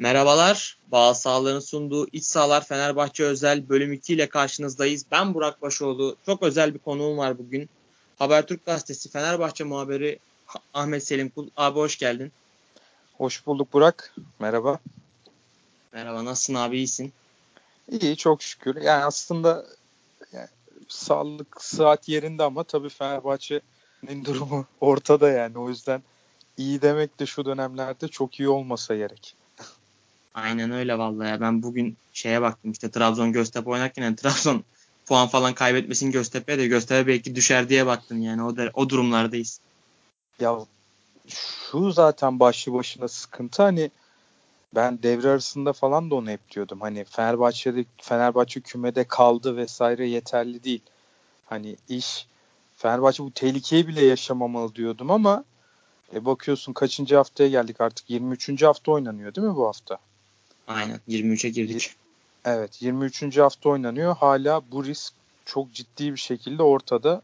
Merhabalar, Bağ Sağlar'ın sunduğu İç Sağlar Fenerbahçe Özel bölüm 2 ile karşınızdayız. Ben Burak Başoğlu. Çok özel bir konuğum var bugün. Habertürk Gazetesi Fenerbahçe muhabiri Ahmet Selim Kul. Abi hoş geldin. Hoş bulduk Burak. Merhaba. Merhaba, nasılsın abi, iyisin? İyi, çok şükür. Yani aslında yani, sağlık saat yerinde ama tabii Fenerbahçe'nin durumu ortada yani. O yüzden iyi demek de şu dönemlerde çok iyi olmasa gerek. Aynen öyle vallahi. Ben bugün şeye baktım işte Trabzon Göztepe oynarken yani Trabzon puan falan kaybetmesin Göztepe'ye de Göztepe belki düşer diye baktım yani o da, o durumlardayız. Ya şu zaten başlı başına sıkıntı hani ben devre arasında falan da onu hep diyordum. Hani Fenerbahçe'de Fenerbahçe kümede kaldı vesaire yeterli değil. Hani iş Fenerbahçe bu tehlikeyi bile yaşamamalı diyordum ama e bakıyorsun kaçıncı haftaya geldik artık 23. hafta oynanıyor değil mi bu hafta? Aynen 23'e girdik. Evet 23. hafta oynanıyor. Hala bu risk çok ciddi bir şekilde ortada.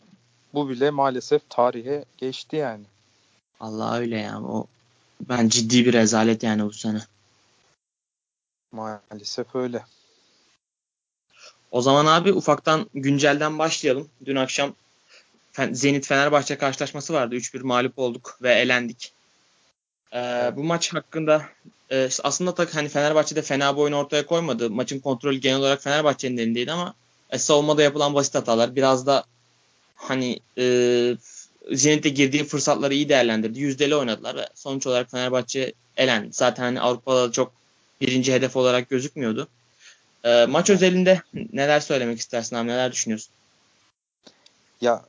Bu bile maalesef tarihe geçti yani. Allah öyle ya. O ben ciddi bir rezalet yani bu sene. Maalesef öyle. O zaman abi ufaktan güncelden başlayalım. Dün akşam Zenit Fenerbahçe karşılaşması vardı. 3-1 mağlup olduk ve elendik. Ee, bu maç hakkında e, aslında tak hani Fenerbahçe'de fena bir oyun ortaya koymadı. Maçın kontrolü genel olarak Fenerbahçe'nin elindeydi ama e, savunmada yapılan basit hatalar biraz da hani e, Zenit'e girdiği fırsatları iyi değerlendirdi. Yüzdeli oynadılar ve sonuç olarak Fenerbahçe elendi. Zaten hani Avrupa'da çok birinci hedef olarak gözükmüyordu. E, maç özelinde neler söylemek istersin abi? Neler düşünüyorsun? Ya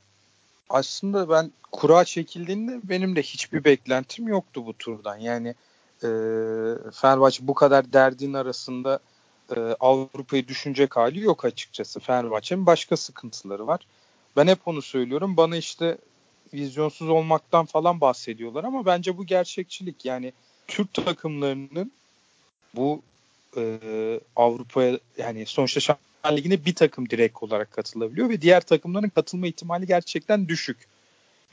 aslında ben kura çekildiğinde benim de hiçbir beklentim yoktu bu turdan. Yani e, Fenerbahçe bu kadar derdin arasında e, Avrupa'yı düşünecek hali yok açıkçası. Fenerbahçe'nin başka sıkıntıları var. Ben hep onu söylüyorum. Bana işte vizyonsuz olmaktan falan bahsediyorlar ama bence bu gerçekçilik. Yani Türk takımlarının bu e, Avrupa'ya yani sonuçta Şampiyonlar Ligi'ne bir takım direkt olarak katılabiliyor ve diğer takımların katılma ihtimali gerçekten düşük.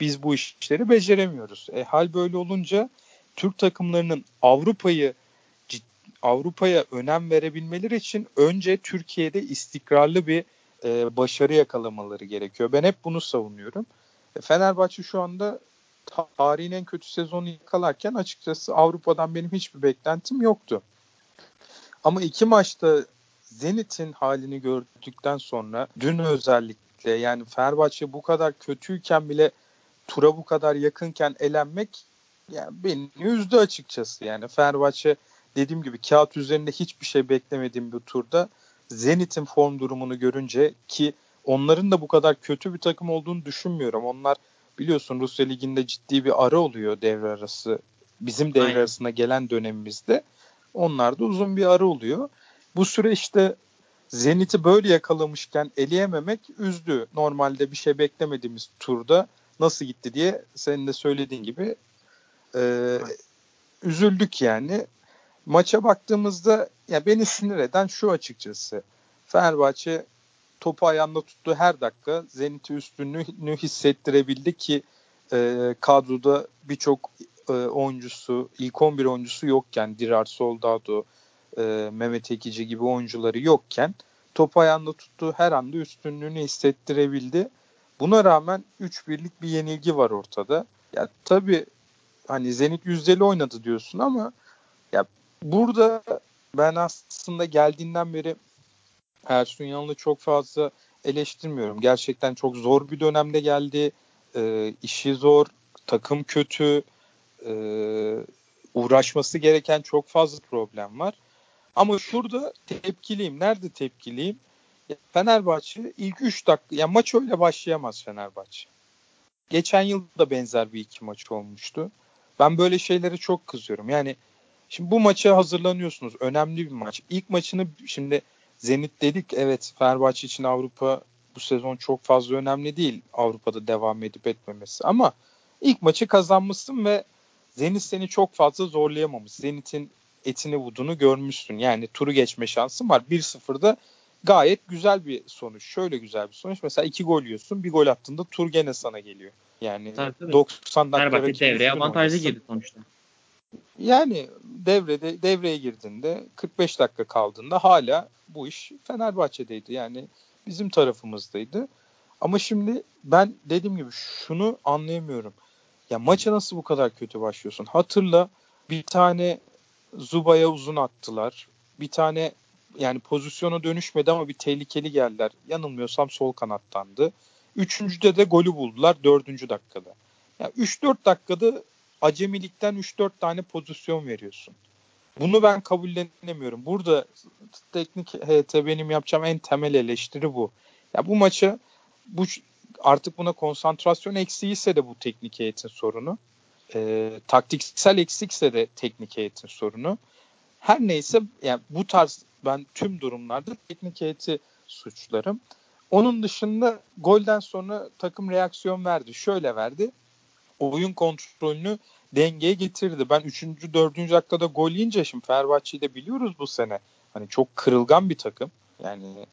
Biz bu işleri beceremiyoruz. E, hal böyle olunca Türk takımlarının Avrupa'yı Avrupa'ya önem verebilmeleri için önce Türkiye'de istikrarlı bir e, başarı yakalamaları gerekiyor. Ben hep bunu savunuyorum. E, Fenerbahçe şu anda tarihin en kötü sezonu yakalarken açıkçası Avrupa'dan benim hiçbir beklentim yoktu. Ama iki maçta Zenit'in halini gördükten sonra dün özellikle yani Fenerbahçe bu kadar kötüyken bile tura bu kadar yakınken elenmek yani beni üzdü açıkçası. Yani Fenerbahçe dediğim gibi kağıt üzerinde hiçbir şey beklemediğim bir turda Zenit'in form durumunu görünce ki onların da bu kadar kötü bir takım olduğunu düşünmüyorum. Onlar biliyorsun Rusya Ligi'nde ciddi bir ara oluyor devre arası. Bizim devre Aynen. arasına gelen dönemimizde. Onlar da uzun bir ara oluyor. Bu süreçte Zenit'i böyle yakalamışken eleyememek üzdü. Normalde bir şey beklemediğimiz turda nasıl gitti diye senin de söylediğin gibi e, üzüldük yani. Maça baktığımızda ya beni sinir eden şu açıkçası. Fenerbahçe topu ayağında tuttu her dakika Zenit'i üstünlüğünü hissettirebildi ki e, kadroda birçok e, oyuncusu, ilk 11 oyuncusu yokken Dirar Soldado, e, Mehmet Ekici gibi oyuncuları yokken topu ayağında tuttuğu her anda üstünlüğünü hissettirebildi. Buna rağmen 3-1'lik bir yenilgi var ortada. Ya tabii hani Zenit yüzdeli oynadı diyorsun ama ya burada ben aslında geldiğinden beri Ersun Yanal'ı çok fazla eleştirmiyorum. Gerçekten çok zor bir dönemde geldi. E, işi zor, takım kötü, e, uğraşması gereken çok fazla problem var. Ama şurada tepkiliyim. Nerede tepkiliyim? Fenerbahçe ilk 3 dakika, ya maç öyle başlayamaz Fenerbahçe. Geçen yıl da benzer bir iki maç olmuştu. Ben böyle şeylere çok kızıyorum. Yani şimdi bu maça hazırlanıyorsunuz. Önemli bir maç. İlk maçını şimdi Zenit dedik. Evet Fenerbahçe için Avrupa bu sezon çok fazla önemli değil. Avrupa'da devam edip etmemesi. Ama ilk maçı kazanmışsın ve Zenit seni çok fazla zorlayamamış. Zenit'in etini vudunu görmüşsün. Yani turu geçme şansın var. 1-0'da gayet güzel bir sonuç. Şöyle güzel bir sonuç. Mesela iki gol yiyorsun. Bir gol attığında tur gene sana geliyor. Yani tabii, tabii. 90 dakika Fenerbahçe devreye avantajlı girdi sonuçta. Yani devrede devreye girdiğinde 45 dakika kaldığında hala bu iş Fenerbahçe'deydi. Yani bizim tarafımızdaydı. Ama şimdi ben dediğim gibi şunu anlayamıyorum. Ya maça nasıl bu kadar kötü başlıyorsun? Hatırla bir tane Zuba'ya uzun attılar. Bir tane yani pozisyona dönüşmedi ama bir tehlikeli geldiler. Yanılmıyorsam sol kanattandı. Üçüncüde de golü buldular dördüncü dakikada. Yani 3-4 dakikada acemilikten 3-4 tane pozisyon veriyorsun. Bunu ben kabullenemiyorum. Burada teknik HT benim yapacağım en temel eleştiri bu. Ya bu maça bu artık buna konsantrasyon eksiğiyse de bu teknik heyetin sorunu. E, taktiksel eksikse de teknik heyetin sorunu. Her neyse yani bu tarz ben tüm durumlarda teknik heyeti suçlarım. Onun dışında golden sonra takım reaksiyon verdi. Şöyle verdi. Oyun kontrolünü dengeye getirdi. Ben 3. 4. dakikada gol yiyince şimdi Fenerbahçe'yi de biliyoruz bu sene. Hani çok kırılgan bir takım. Yani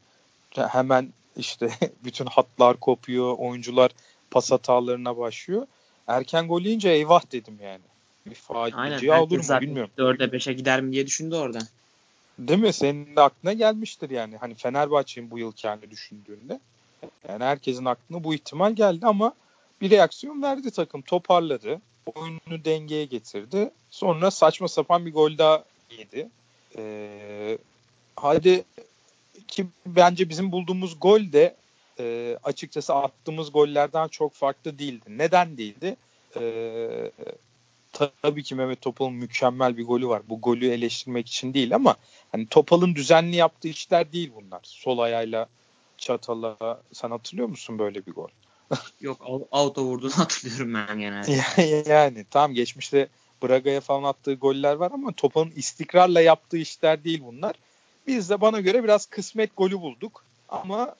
hemen işte bütün hatlar kopuyor, oyuncular pas hatalarına başlıyor. Erken gol yiyince eyvah dedim yani. Bir facia olur mu bilmiyorum. 4'e 5'e gider mi diye düşündü orada. Değil mi? Senin de aklına gelmiştir yani. Hani Fenerbahçe'nin bu yıl kendi düşündüğünde. Yani herkesin aklına bu ihtimal geldi ama bir reaksiyon verdi takım. Toparladı. Oyunu dengeye getirdi. Sonra saçma sapan bir gol daha yedi. Ee, hadi ki bence bizim bulduğumuz gol de e, açıkçası attığımız gollerden çok farklı değildi. Neden değildi? E, tabii ki Mehmet Topal'ın mükemmel bir golü var. Bu golü eleştirmek için değil ama hani Topal'ın düzenli yaptığı işler değil bunlar. Sol ayağıyla çatala sen hatırlıyor musun böyle bir gol? Yok auto vurduğunu hatırlıyorum ben genelde. yani tam geçmişte Braga'ya falan attığı goller var ama Topal'ın istikrarla yaptığı işler değil bunlar. Biz de bana göre biraz kısmet golü bulduk ama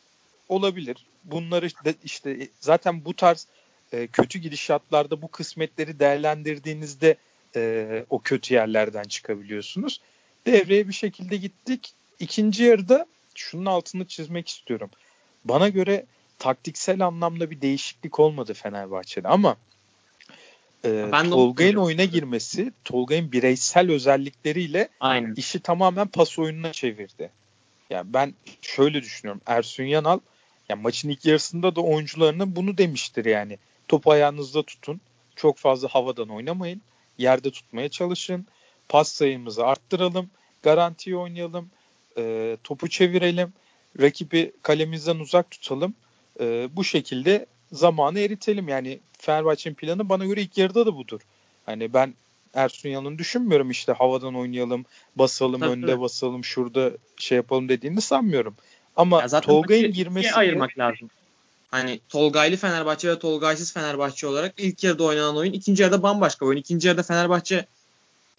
olabilir. Bunları işte zaten bu tarz e, kötü gidişatlarda bu kısmetleri değerlendirdiğinizde e, o kötü yerlerden çıkabiliyorsunuz. Devreye bir şekilde gittik. İkinci yarıda şunun altını çizmek istiyorum. Bana göre taktiksel anlamda bir değişiklik olmadı Fenerbahçe'de ama e, ben Tolga'nın oyuna girmesi Tolga'nın bireysel özellikleriyle Aynen. işi tamamen pas oyununa çevirdi. Yani ben şöyle düşünüyorum. Ersun Yanal yani maçın ilk yarısında da oyuncularına bunu demiştir yani. Topu ayağınızda tutun. Çok fazla havadan oynamayın. Yerde tutmaya çalışın. Pas sayımızı arttıralım. Garantiyi oynayalım. E, topu çevirelim. Rakibi kalemizden uzak tutalım. E, bu şekilde zamanı eritelim. Yani Fenerbahçe'nin planı bana göre ilk yarıda da budur. Hani ben Ersun Yanal'ın düşünmüyorum işte havadan oynayalım, basalım, tabii, önde basalım, şurada şey yapalım dediğini sanmıyorum. Ama Tolga'nın girmesi ayırmak lazım. Hani Tolgaylı Fenerbahçe ve Tolgaysız Fenerbahçe olarak ilk yarıda oynanan oyun, ikinci yarıda bambaşka oyun. İkinci yarıda Fenerbahçe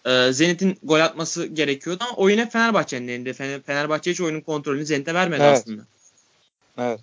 e, Zenit'in gol atması gerekiyordu ama oyun hep Fenerbahçe'nin elinde. Fenerbahçe hiç oyunun kontrolünü Zenit'e vermedi evet. aslında. Evet.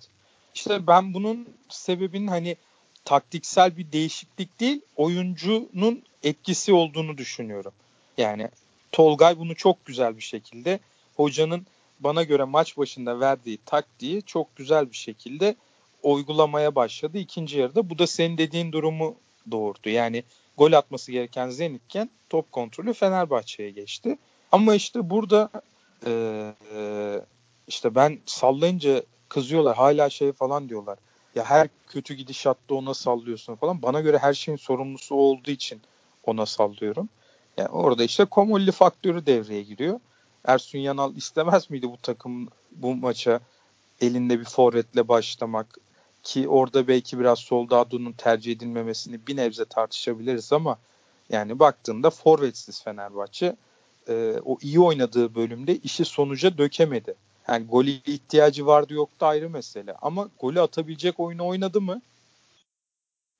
İşte ben bunun sebebinin hani taktiksel bir değişiklik değil, oyuncunun etkisi olduğunu düşünüyorum. Yani Tolgay bunu çok güzel bir şekilde hocanın bana göre maç başında verdiği taktiği çok güzel bir şekilde uygulamaya başladı ikinci yarıda. Bu da senin dediğin durumu doğurdu. Yani gol atması gereken Zenitken top kontrolü Fenerbahçe'ye geçti. Ama işte burada e, işte ben sallayınca kızıyorlar. Hala şey falan diyorlar. Ya her kötü gidişatta ona sallıyorsun falan. Bana göre her şeyin sorumlusu olduğu için ona sallıyorum. Yani orada işte Komolli faktörü devreye giriyor. Ersun Yanal istemez miydi bu takım bu maça elinde bir forvetle başlamak ki orada belki biraz Soldado'nun tercih edilmemesini bir nebze tartışabiliriz ama yani baktığında forvetsiz Fenerbahçe e, o iyi oynadığı bölümde işi sonuca dökemedi. Yani golü ihtiyacı vardı yoktu ayrı mesele. Ama golü atabilecek oyunu oynadı mı?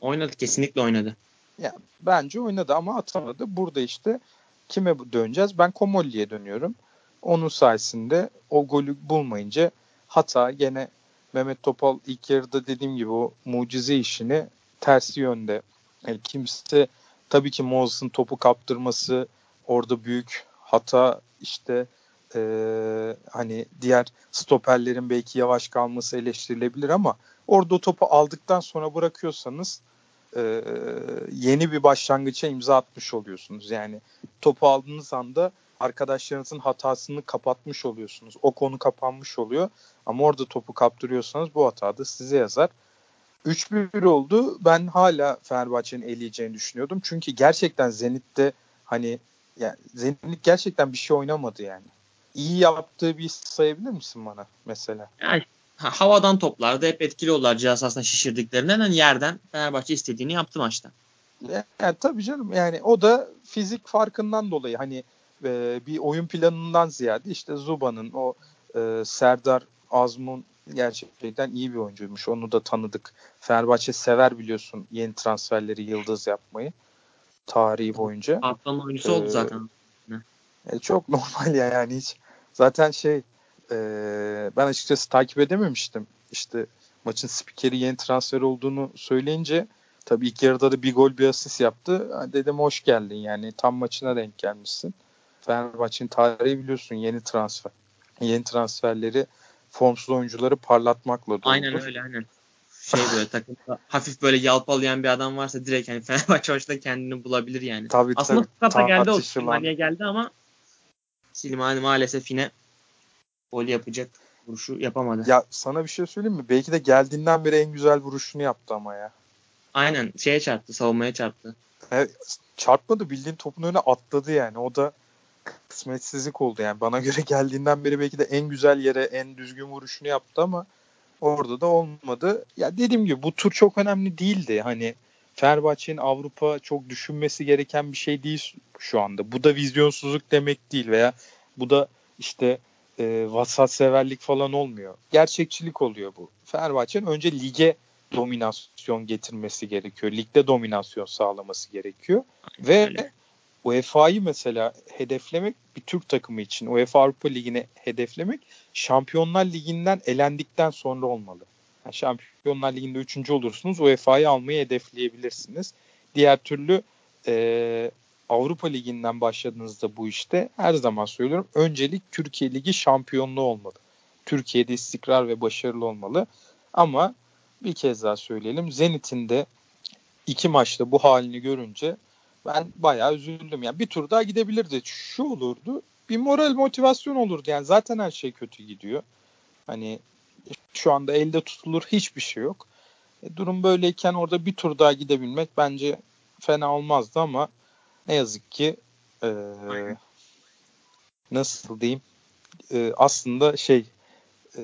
Oynadı kesinlikle oynadı. Ya bence oynadı ama atamadı. Burada işte kime döneceğiz? Ben Komolli'ye dönüyorum. Onun sayesinde o golü bulmayınca hata gene Mehmet Topal ilk yarıda dediğim gibi o mucize işini tersi yönde. Yani kimse tabii ki Moses'ın topu kaptırması orada büyük hata işte e, hani diğer stoperlerin belki yavaş kalması eleştirilebilir ama orada topu aldıktan sonra bırakıyorsanız e, yeni bir başlangıça imza atmış oluyorsunuz. Yani topu aldığınız anda arkadaşlarınızın hatasını kapatmış oluyorsunuz. O konu kapanmış oluyor. Ama orada topu kaptırıyorsanız bu hata da size yazar. 3-1 oldu. Ben hala Fenerbahçe'nin eleyeceğini düşünüyordum. Çünkü gerçekten Zenit'te hani yani Zenit gerçekten bir şey oynamadı yani. İyi yaptığı bir sayabilir misin bana mesela? Yani havadan toplarda hep etkili oldular cihaz aslında şişirdiklerinden. Yani yerden Fenerbahçe istediğini yaptı maçta. Yani, tabii canım yani o da fizik farkından dolayı hani e, bir oyun planından ziyade işte Zuba'nın o e, Serdar Azmun gerçekten iyi bir oyuncuymuş. Onu da tanıdık. Fenerbahçe sever biliyorsun yeni transferleri yıldız yapmayı tarihi boyunca. Haftanın oyuncusu ee, oldu zaten. E, çok normal ya yani hiç. Zaten şey e, ben açıkçası takip edememiştim. İşte maçın spikeri yeni transfer olduğunu söyleyince tabii ilk yarıda da bir gol bir asist yaptı. Dedim hoş geldin yani tam maçına denk gelmişsin. Fenerbahçe'nin tarihi biliyorsun yeni transfer. Yeni transferleri formsuz oyuncuları parlatmakla doludur. Aynen öyle aynen. Şey böyle takımda hafif böyle yalpalayan bir adam varsa direkt hani Fenerbahçe maçında kendini bulabilir yani. Tabii, Aslında tabii. Kata geldi o geldi ama Silmani maalesef yine gol yapacak vuruşu yapamadı. Ya sana bir şey söyleyeyim mi? Belki de geldiğinden beri en güzel vuruşunu yaptı ama ya. Aynen şeye çarptı, savunmaya çarptı. Evet, çarpmadı bildiğin topun önüne atladı yani. O da kısmetsizlik oldu yani. Bana göre geldiğinden beri belki de en güzel yere en düzgün vuruşunu yaptı ama orada da olmadı. Ya dediğim gibi bu tur çok önemli değildi. Hani Fenerbahçe'nin Avrupa çok düşünmesi gereken bir şey değil şu anda. Bu da vizyonsuzluk demek değil veya bu da işte e, vasat severlik falan olmuyor. Gerçekçilik oluyor bu. Fenerbahçe'nin önce lige dominasyon getirmesi gerekiyor. Ligde dominasyon sağlaması gerekiyor. Ve UEFA'yı mesela hedeflemek bir Türk takımı için UEFA Avrupa Ligi'ne hedeflemek Şampiyonlar Ligi'nden elendikten sonra olmalı. Yani Şampiyonlar Ligi'nde üçüncü olursunuz UEFA'yı almayı hedefleyebilirsiniz. Diğer türlü e, Avrupa Ligi'nden başladığınızda bu işte her zaman söylüyorum öncelik Türkiye Ligi şampiyonluğu olmalı. Türkiye'de istikrar ve başarılı olmalı. Ama bir kez daha söyleyelim Zenit'in de iki maçta bu halini görünce ben bayağı üzüldüm. Yani bir tur daha gidebilirdi. Şu olurdu. Bir moral motivasyon olurdu. Yani zaten her şey kötü gidiyor. Hani şu anda elde tutulur hiçbir şey yok. E, durum böyleyken orada bir tur daha gidebilmek bence fena olmazdı ama ne yazık ki e, nasıl diyeyim e, aslında şey e,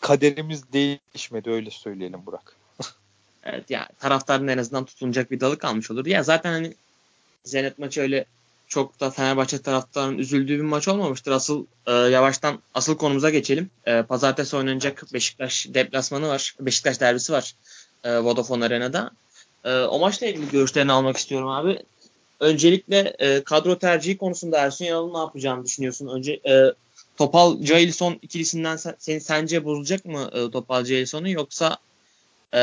kaderimiz değişmedi öyle söyleyelim Burak. evet ya taraftarın en azından tutunacak bir dalı kalmış olur. Ya zaten hani Zenit maçı öyle çok da Fenerbahçe taraftarının üzüldüğü bir maç olmamıştır. Asıl e, yavaştan asıl konumuza geçelim. E, Pazartesi oynanacak Beşiktaş deplasmanı var. Beşiktaş derbisi var e, Vodafone Arena'da. E, o maçla ilgili görüşlerini almak istiyorum abi. Öncelikle e, kadro tercihi konusunda Ersun Yanal'ın ne yapacağını düşünüyorsun? Önce e, Topal Jailson ikilisinden sen, seni sence bozulacak mı e, Topal Jailson'u yoksa e,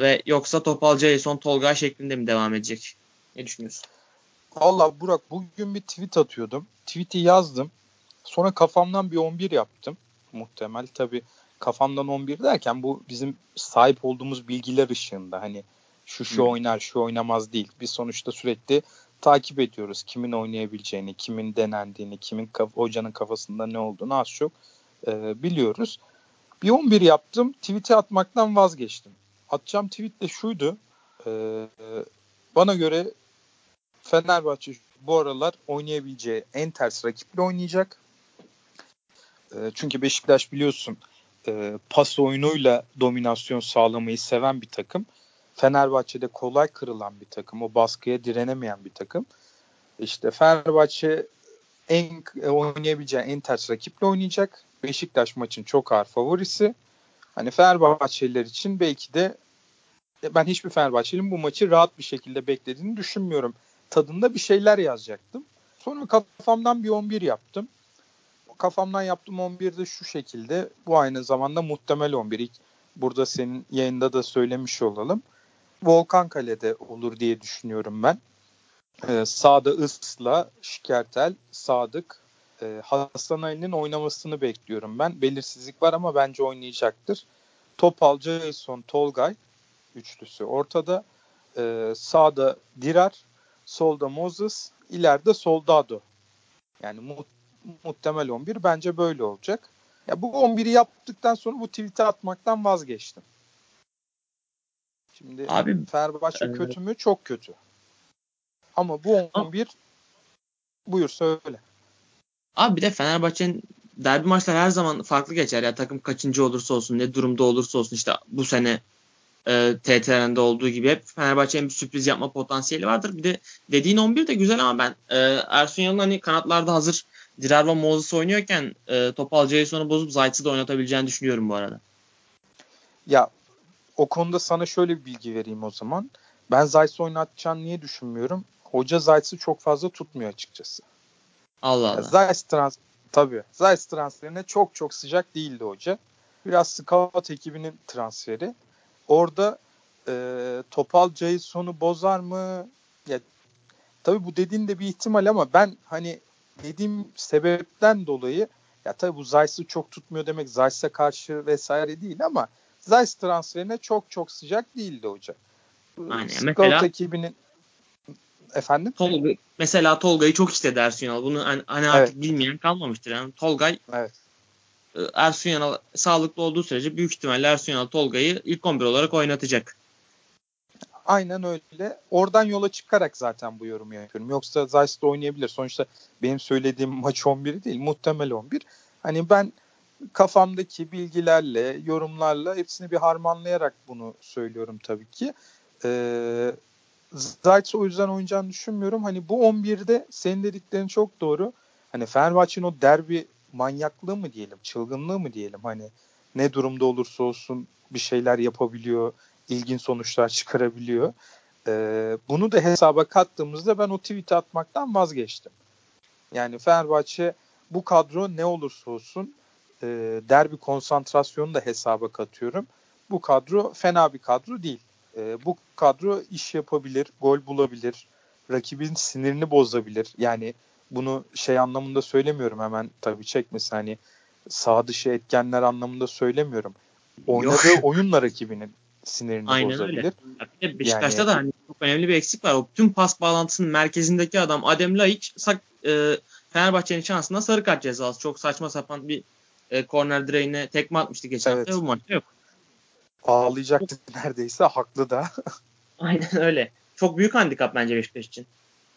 ve yoksa Topal Jailson Tolga şeklinde mi devam edecek? Ne düşünüyorsun? Valla Burak bugün bir tweet atıyordum. Tweet'i yazdım. Sonra kafamdan bir 11 yaptım. Muhtemel tabii kafamdan 11 derken bu bizim sahip olduğumuz bilgiler ışığında. Hani şu şu hmm. oynar şu oynamaz değil. Biz sonuçta sürekli takip ediyoruz. Kimin oynayabileceğini, kimin denendiğini, kimin kaf- hocanın kafasında ne olduğunu az çok e, biliyoruz. Bir 11 yaptım. Tweet'i atmaktan vazgeçtim. Atacağım tweet de şuydu. E, bana göre Fenerbahçe bu aralar oynayabileceği en ters rakiple oynayacak. E, çünkü Beşiktaş biliyorsun e, pas oyunuyla dominasyon sağlamayı seven bir takım. Fenerbahçe'de kolay kırılan bir takım. O baskıya direnemeyen bir takım. İşte Fenerbahçe en e, oynayabileceği en ters rakiple oynayacak. Beşiktaş maçın çok ağır favorisi. Hani Fenerbahçeliler için belki de e, ben hiçbir Fenerbahçeli'nin bu maçı rahat bir şekilde beklediğini düşünmüyorum tadında bir şeyler yazacaktım. Sonra kafamdan bir 11 yaptım. Kafamdan yaptığım 11 de şu şekilde. Bu aynı zamanda muhtemel 11. İlk burada senin yayında da söylemiş olalım. Volkan Kale'de olur diye düşünüyorum ben. Ee, sağda Isla, Şikertel, Sadık, e, Hasan Ali'nin oynamasını bekliyorum ben. Belirsizlik var ama bence oynayacaktır. Topal, Jason, Tolgay üçlüsü ortada. e, sağda Dirar, solda Moses, ileride Soldado. Yani mu- muhtemel 11 bence böyle olacak. Ya bu 11'i yaptıktan sonra bu tweet'i atmaktan vazgeçtim. Şimdi Abi, Fenerbahçe e- kötü mü? Çok kötü. Ama bu 11 buyur söyle. Abi bir de Fenerbahçe'nin derbi maçlar her zaman farklı geçer ya takım kaçıncı olursa olsun ne durumda olursa olsun işte bu sene e, TTR'de olduğu gibi hep Fenerbahçe'nin bir sürpriz yapma potansiyeli vardır. Bir de dediğin 11 de güzel ama ben e, Ersun Yanal'ın hani kanatlarda hazır Dirar ve Moses oynuyorken e, Topal Jason'u bozup Zayt'sı da oynatabileceğini düşünüyorum bu arada. Ya o konuda sana şöyle bir bilgi vereyim o zaman. Ben Zayt'sı oynatacağını niye düşünmüyorum? Hoca Zayt'sı çok fazla tutmuyor açıkçası. Allah Allah. Zayt trans tabii. Zayt transferine çok çok sıcak değildi hoca. Biraz scout ekibinin transferi. Orada e, Topal Jason'u bozar mı? Ya, tabii bu dediğin de bir ihtimal ama ben hani dediğim sebepten dolayı ya tabii bu Zayt'sı çok tutmuyor demek Zayt'sa karşı vesaire değil ama Zayt transferine çok çok sıcak değildi hoca. Aynen. Scout mesela, ekibinin efendim? Tolga, mesela Tolga'yı çok istedi Ersun Yanal. Bunu hani, hani artık evet. bilmeyen kalmamıştır. Yani Tolgay evet. E, Ersun Yanal sağlıklı olduğu sürece büyük ihtimalle Ersun Yanal Tolga'yı ilk 11 olarak oynatacak. Aynen öyle. Oradan yola çıkarak zaten bu yorumu yapıyorum. Yoksa de oynayabilir. Sonuçta benim söylediğim maç 11 değil. Muhtemel 11. Hani ben kafamdaki bilgilerle, yorumlarla hepsini bir harmanlayarak bunu söylüyorum tabii ki. Ee, Zayt's o yüzden oynayacağını düşünmüyorum. Hani bu 11'de senin dediklerin çok doğru. Hani Fenerbahçe'nin o derbi manyaklığı mı diyelim, çılgınlığı mı diyelim hani ne durumda olursa olsun bir şeyler yapabiliyor, ilginç sonuçlar çıkarabiliyor. Ee, bunu da hesaba kattığımızda ben o tweet'i atmaktan vazgeçtim. Yani Fenerbahçe bu kadro ne olursa olsun e, derbi konsantrasyonu da hesaba katıyorum. Bu kadro fena bir kadro değil. E, bu kadro iş yapabilir, gol bulabilir, rakibin sinirini bozabilir. Yani bunu şey anlamında söylemiyorum hemen tabii çekmesin hani sağ dışı etkenler anlamında söylemiyorum. Oynadığı Yok. oyunla rakibinin sinirini Aynen bozabilir. Öyle. Beşiktaş'ta yani, da hani çok önemli bir eksik var. O tüm pas bağlantısının merkezindeki adam Adem Laiç sak, e, Fenerbahçe'nin şansında sarı kart cezası. Çok saçma sapan bir e, corner direğine tekme atmıştı geçen evet. hafta. Bu maçta yok. Ağlayacaktı neredeyse. Haklı da. Aynen öyle. Çok büyük handikap bence Beşiktaş için.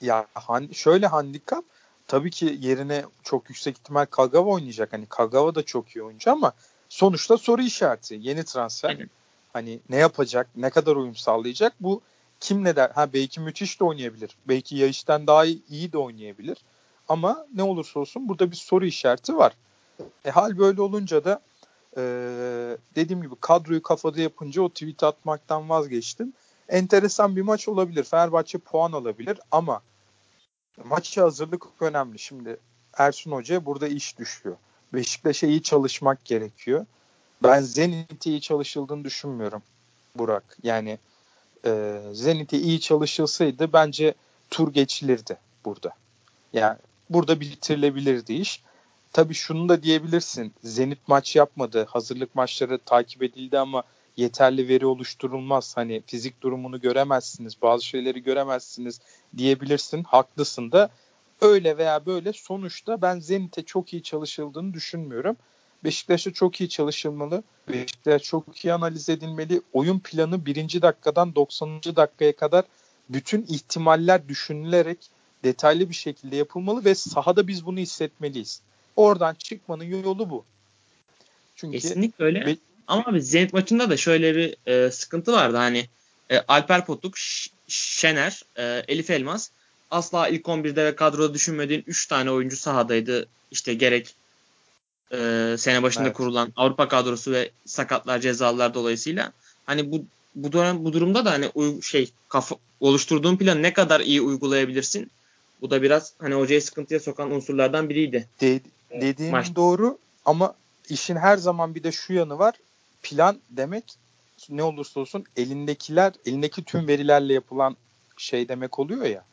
Ya han, şöyle handikap tabii ki yerine çok yüksek ihtimal Kagawa oynayacak. Hani Kagawa da çok iyi oyuncu ama sonuçta soru işareti. Yeni transfer. Aynen. Hani ne yapacak, ne kadar uyum sağlayacak bu kim ne der? Ha belki müthiş de oynayabilir. Belki Yayış'tan daha iyi, iyi de oynayabilir. Ama ne olursa olsun burada bir soru işareti var. E, hal böyle olunca da e, dediğim gibi kadroyu kafada yapınca o tweet atmaktan vazgeçtim. Enteresan bir maç olabilir. Fenerbahçe puan alabilir ama maça hazırlık önemli. Şimdi Ersun Hoca'ya burada iş düşüyor. Beşiktaş'a iyi çalışmak gerekiyor. Ben Zenit'e iyi çalışıldığını düşünmüyorum Burak. Yani e, Zenit'e iyi çalışılsaydı bence tur geçilirdi burada. Yani burada bitirilebilirdi iş. Tabii şunu da diyebilirsin. Zenit maç yapmadı. Hazırlık maçları takip edildi ama yeterli veri oluşturulmaz. Hani fizik durumunu göremezsiniz, bazı şeyleri göremezsiniz diyebilirsin. Haklısın da öyle veya böyle sonuçta ben Zenit'e çok iyi çalışıldığını düşünmüyorum. Beşiktaş'a çok iyi çalışılmalı. Beşiktaş çok iyi analiz edilmeli. Oyun planı birinci dakikadan 90. dakikaya kadar bütün ihtimaller düşünülerek detaylı bir şekilde yapılmalı ve sahada biz bunu hissetmeliyiz. Oradan çıkmanın yolu bu. Çünkü Kesinlikle öyle. Be- Ama abi Zenit maçında da şöyle bir e, sıkıntı vardı. Hani e, Alper Potuk, Şener, e, Elif Elmas asla ilk 11'de ve kadroda düşünmediğin 3 tane oyuncu sahadaydı. İşte gerek e, sene başında evet. kurulan Avrupa kadrosu ve sakatlar cezalar dolayısıyla hani bu bu dönem bu durumda da hani şey kafa, oluşturduğun planı ne kadar iyi uygulayabilirsin? Bu da biraz hani hocayı sıkıntıya sokan unsurlardan biriydi. De, dediğin Maç. doğru ama işin her zaman bir de şu yanı var. Plan demek ne olursa olsun elindekiler, elindeki tüm verilerle yapılan şey demek oluyor ya.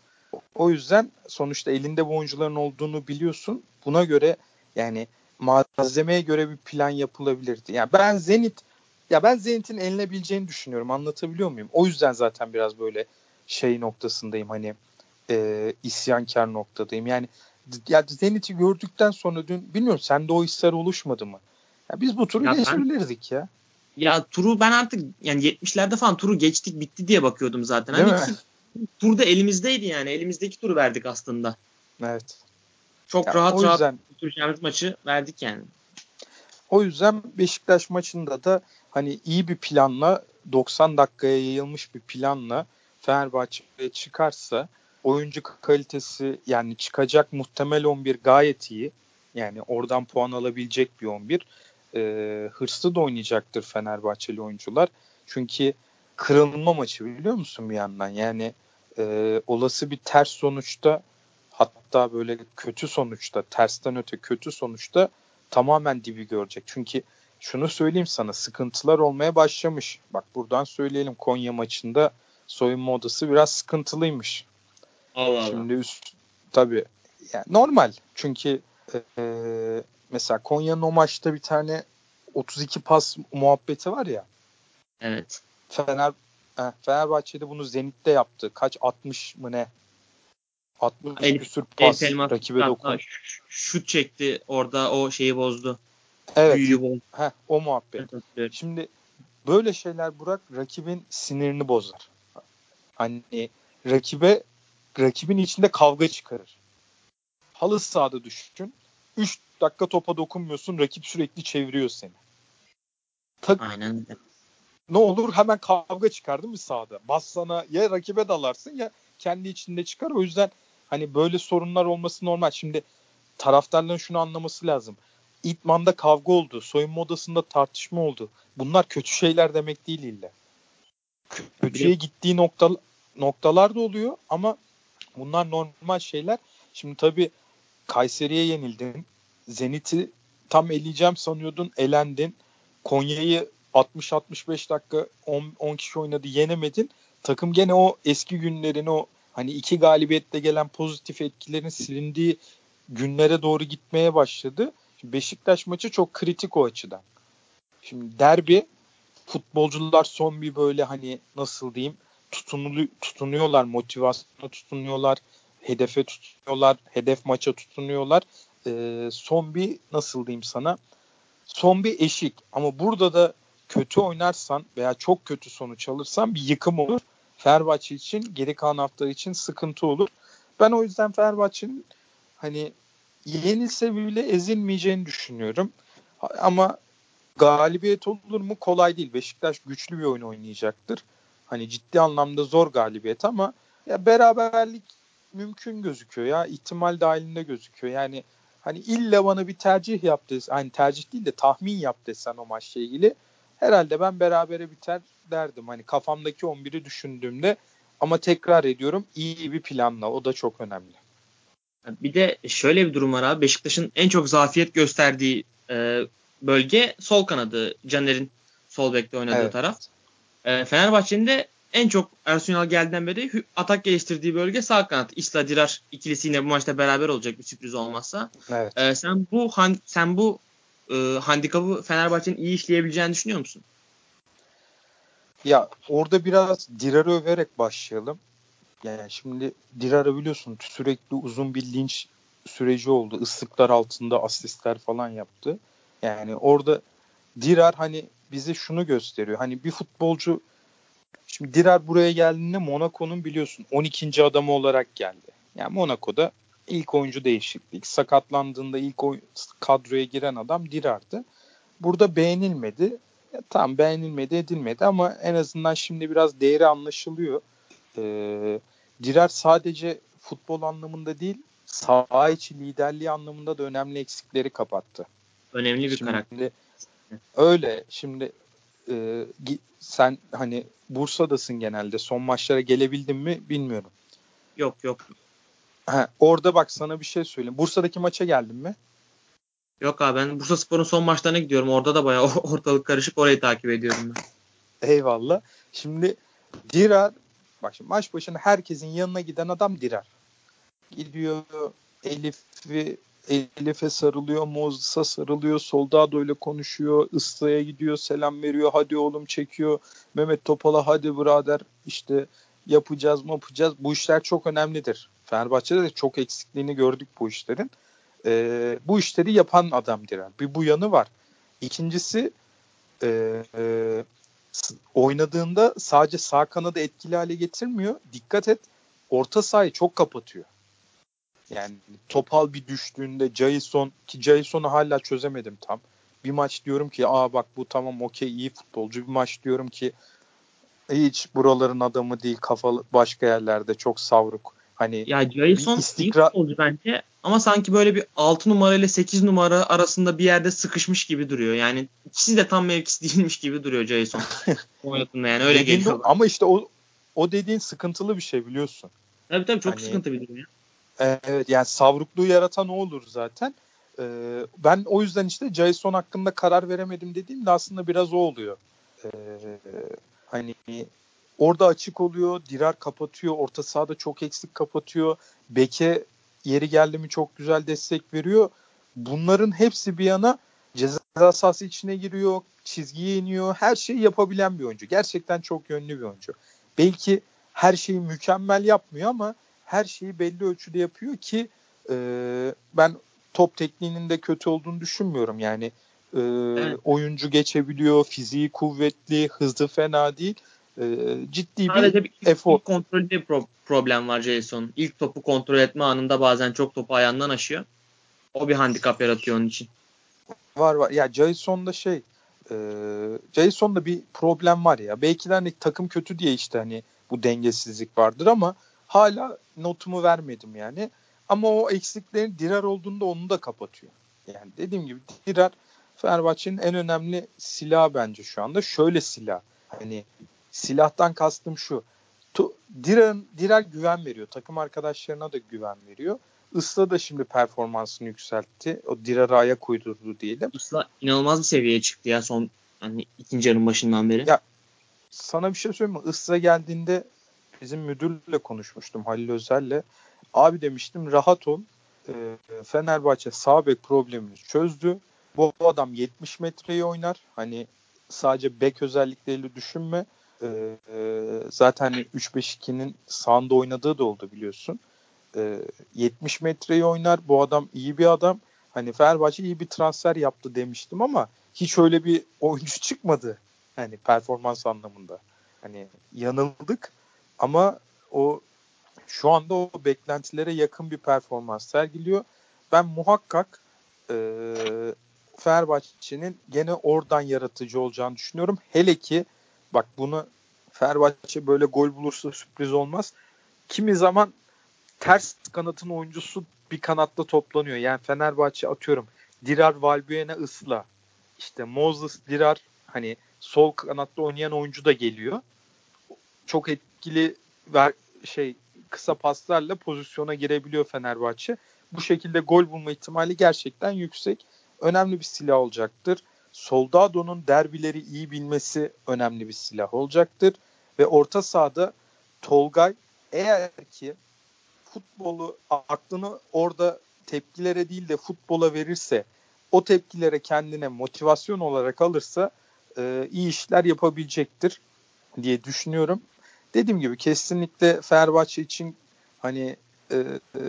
O yüzden sonuçta elinde bu oyuncuların olduğunu biliyorsun. Buna göre yani malzemeye göre bir plan yapılabilirdi. Yani ben Zenit Ya ben Zenit'in elinebileceğini düşünüyorum. Anlatabiliyor muyum? O yüzden zaten biraz böyle şey noktasındayım hani e, isyankar noktadayım. Yani ya Zenit'i gördükten sonra dün bilmiyorum sende o hisler oluşmadı mı? Ya biz bu turu ya geçebilirdik ben, ya. Ya turu ben artık yani 70'lerde falan turu geçtik bitti diye bakıyordum zaten. Değil hani mi? turda elimizdeydi yani. Elimizdeki turu verdik aslında. Evet. Çok ya rahat yüzden, rahat götüreceğimiz maçı verdik yani. O yüzden Beşiktaş maçında da hani iyi bir planla 90 dakikaya yayılmış bir planla Fenerbahçe'ye çıkarsa oyuncu kalitesi yani çıkacak muhtemel 11 gayet iyi. Yani oradan puan alabilecek bir 11. Ee, hırslı da oynayacaktır Fenerbahçeli oyuncular. Çünkü kırılma maçı biliyor musun bir yandan? Yani e, olası bir ters sonuçta hatta böyle kötü sonuçta tersten öte kötü sonuçta tamamen dibi görecek. Çünkü şunu söyleyeyim sana sıkıntılar olmaya başlamış. Bak buradan söyleyelim Konya maçında soyunma odası biraz sıkıntılıymış. Allah Şimdi üst tabii yani normal. Çünkü e, mesela Konya'nın o maçta bir tane 32 pas muhabbeti var ya. Evet. Fener Fenerbahçe'de bunu Zenit'te yaptı. Kaç 60 mı ne? 60 El, küsür pas El rakibe dokun. Şut çekti orada o şeyi bozdu. Evet. Büyüyü bozdu. Heh, o muhabbet. Evet, Şimdi böyle şeyler Burak rakibin sinirini bozar. Hani rakibe rakibin içinde kavga çıkarır. Halı sahada düşün. 3 dakika topa dokunmuyorsun. Rakip sürekli çeviriyor seni. Tak, Aynen Ne olur hemen kavga çıkar değil mi sahada? Bas sana ya rakibe dalarsın ya kendi içinde çıkar. O yüzden hani böyle sorunlar olması normal. Şimdi taraftarların şunu anlaması lazım. İtman'da kavga oldu. Soyunma odasında tartışma oldu. Bunlar kötü şeyler demek değil illa. Kötüye gittiği nokta, noktalar da oluyor ama bunlar normal şeyler. Şimdi tabii Kayseri'ye yenildin. Zenit'i tam eleyeceğim sanıyordun. Elendin. Konya'yı 60-65 dakika 10, 10 kişi oynadı yenemedin. Takım gene o eski günlerin o hani iki galibiyette gelen pozitif etkilerin silindiği günlere doğru gitmeye başladı. Şimdi Beşiktaş maçı çok kritik o açıdan. Şimdi derbi futbolcular son bir böyle hani nasıl diyeyim tutunulu, tutunuyorlar motivasyona tutunuyorlar hedefe tutunuyorlar hedef maça tutunuyorlar ee, son bir nasıl diyeyim sana son bir eşik ama burada da kötü oynarsan veya çok kötü sonuç alırsan bir yıkım olur. Fenerbahçe için geri kalan haftalar için sıkıntı olur. Ben o yüzden Fenerbahçe'nin hani yenilse bile ezilmeyeceğini düşünüyorum. Ama galibiyet olur mu kolay değil. Beşiktaş güçlü bir oyun oynayacaktır. Hani ciddi anlamda zor galibiyet ama ya beraberlik mümkün gözüküyor ya. ihtimal dahilinde gözüküyor. Yani hani illa bana bir tercih yap desen, hani tercih değil de tahmin yap desen o maçla ilgili herhalde ben berabere biter derdim. Hani kafamdaki 11'i düşündüğümde ama tekrar ediyorum iyi bir planla o da çok önemli. Bir de şöyle bir durum var abi. Beşiktaş'ın en çok zafiyet gösterdiği e, bölge sol kanadı. Caner'in sol bekte oynadığı evet. taraf. E, Fenerbahçe'nin de en çok Ersun geldiğinden beri atak geliştirdiği bölge sağ kanat. İsla Dirar ikilisi yine bu maçta beraber olacak bir sürpriz olmazsa. Evet. E, sen bu han, sen bu e, handikapı Fenerbahçe'nin iyi işleyebileceğini düşünüyor musun? Ya orada biraz Dirar'ı överek başlayalım. Yani şimdi Dirar'ı biliyorsun sürekli uzun bir linç süreci oldu. Islıklar altında asistler falan yaptı. Yani orada Dirar hani bize şunu gösteriyor. Hani bir futbolcu şimdi Dirar buraya geldiğinde Monaco'nun biliyorsun 12. adamı olarak geldi. Yani Monaco'da ilk oyuncu değişiklik. Sakatlandığında ilk oy- kadroya giren adam Dirar'dı. Burada beğenilmedi. Ya, tam beğenilmedi edilmedi ama en azından şimdi biraz değeri anlaşılıyor. Ee, Dirar sadece futbol anlamında değil saha içi liderliği anlamında da önemli eksikleri kapattı. Önemli bir şimdi, karakter. Öyle. Şimdi e, sen hani Bursa'dasın genelde. Son maçlara gelebildin mi bilmiyorum. Yok yok. Ha, orada bak sana bir şey söyleyeyim. Bursa'daki maça geldin mi? Yok abi ben Bursa Spor'un son maçlarına gidiyorum. Orada da bayağı ortalık karışık. Orayı takip ediyorum ben. Eyvallah. Şimdi Dirar bak şimdi maç başına herkesin yanına giden adam Dirar. Gidiyor Elif'i Elif'e sarılıyor, Moses'a sarılıyor, Soldado ile konuşuyor, Isla'ya gidiyor, selam veriyor, hadi oğlum çekiyor, Mehmet Topal'a hadi birader işte yapacağız mı yapacağız. Bu işler çok önemlidir. Fenerbahçe'de de çok eksikliğini gördük bu işlerin. Ee, bu işleri yapan adam Diren. Bir bu yanı var. İkincisi e, e, oynadığında sadece sağ kanadı etkili hale getirmiyor. Dikkat et orta sahayı çok kapatıyor. Yani Topal bir düştüğünde Jason ki Jason'u hala çözemedim tam. Bir maç diyorum ki aa bak bu tamam okey iyi futbolcu. Bir maç diyorum ki hiç buraların adamı değil kafalı başka yerlerde çok savruk. Hani ya Jason istikrar... iyi futbolcu bence ama sanki böyle bir 6 numara ile 8 numara arasında bir yerde sıkışmış gibi duruyor. Yani ikisi de tam mevkisi değilmiş gibi duruyor Jason. Oynadığında yani öyle geliyor. Ama işte o o dediğin sıkıntılı bir şey biliyorsun. Tabii tabii çok hani, sıkıntı bir durum ya. Evet yani savrukluğu yaratan o olur zaten. Ee, ben o yüzden işte Jason hakkında karar veremedim dediğimde aslında biraz o oluyor. Ee, hani orada açık oluyor, Dirar kapatıyor, orta sahada çok eksik kapatıyor. Beke yeri geldi mi çok güzel destek veriyor. Bunların hepsi bir yana ceza sahası içine giriyor, çizgiye iniyor. Her şeyi yapabilen bir oyuncu. Gerçekten çok yönlü bir oyuncu. Belki her şeyi mükemmel yapmıyor ama her şeyi belli ölçüde yapıyor ki e, ben top tekniğinin de kötü olduğunu düşünmüyorum. Yani e, evet. oyuncu geçebiliyor, fiziği kuvvetli, hızlı fena değil. E, ciddi Sadece bir, bir efor. kontrolde problem var Jason. İlk topu kontrol etme anında bazen çok topu ayağından aşıyor. O bir handikap yaratıyor onun için. Var var. Ya Jason'da şey e, Jason'da bir problem var ya. Belki de hani takım kötü diye işte hani bu dengesizlik vardır ama hala notumu vermedim yani. Ama o eksiklerin Dirar olduğunda onu da kapatıyor. Yani dediğim gibi Dirar Fenerbahçe'nin en önemli silahı bence şu anda. Şöyle silah. Hani silahtan kastım şu. Dirar, Dirar güven veriyor. Takım arkadaşlarına da güven veriyor. Isla da şimdi performansını yükseltti. O Dirar'a ayak uydurdu diyelim. Isla inanılmaz bir seviyeye çıktı ya son hani ikinci yarın başından beri. Ya sana bir şey söyleyeyim mi? Isla geldiğinde bizim müdürle konuşmuştum Halil Özel'le. Abi demiştim rahat ol. E, Fenerbahçe sağ bek problemini çözdü. Bu adam 70 metreyi oynar. Hani sadece bek özellikleriyle düşünme. E, e, zaten hani 3-5-2'nin sağında oynadığı da oldu biliyorsun. E, 70 metreyi oynar. Bu adam iyi bir adam. Hani Fenerbahçe iyi bir transfer yaptı demiştim ama hiç öyle bir oyuncu çıkmadı. Hani performans anlamında. Hani yanıldık. Ama o şu anda o beklentilere yakın bir performans sergiliyor. Ben muhakkak e, Fenerbahçe'nin gene oradan yaratıcı olacağını düşünüyorum. Hele ki bak bunu Fenerbahçe böyle gol bulursa sürpriz olmaz. Kimi zaman ters kanatın oyuncusu bir kanatta toplanıyor. Yani Fenerbahçe atıyorum Dirar Valbuena ısla. İşte Moses Dirar hani sol kanatta oynayan oyuncu da geliyor. Çok etkili ver, şey kısa paslarla pozisyona girebiliyor Fenerbahçe. Bu şekilde gol bulma ihtimali gerçekten yüksek. Önemli bir silah olacaktır. Soldado'nun derbileri iyi bilmesi önemli bir silah olacaktır. Ve orta sahada Tolgay eğer ki futbolu aklını orada tepkilere değil de futbola verirse o tepkilere kendine motivasyon olarak alırsa e, iyi işler yapabilecektir diye düşünüyorum dediğim gibi kesinlikle Fenerbahçe için hani e, e,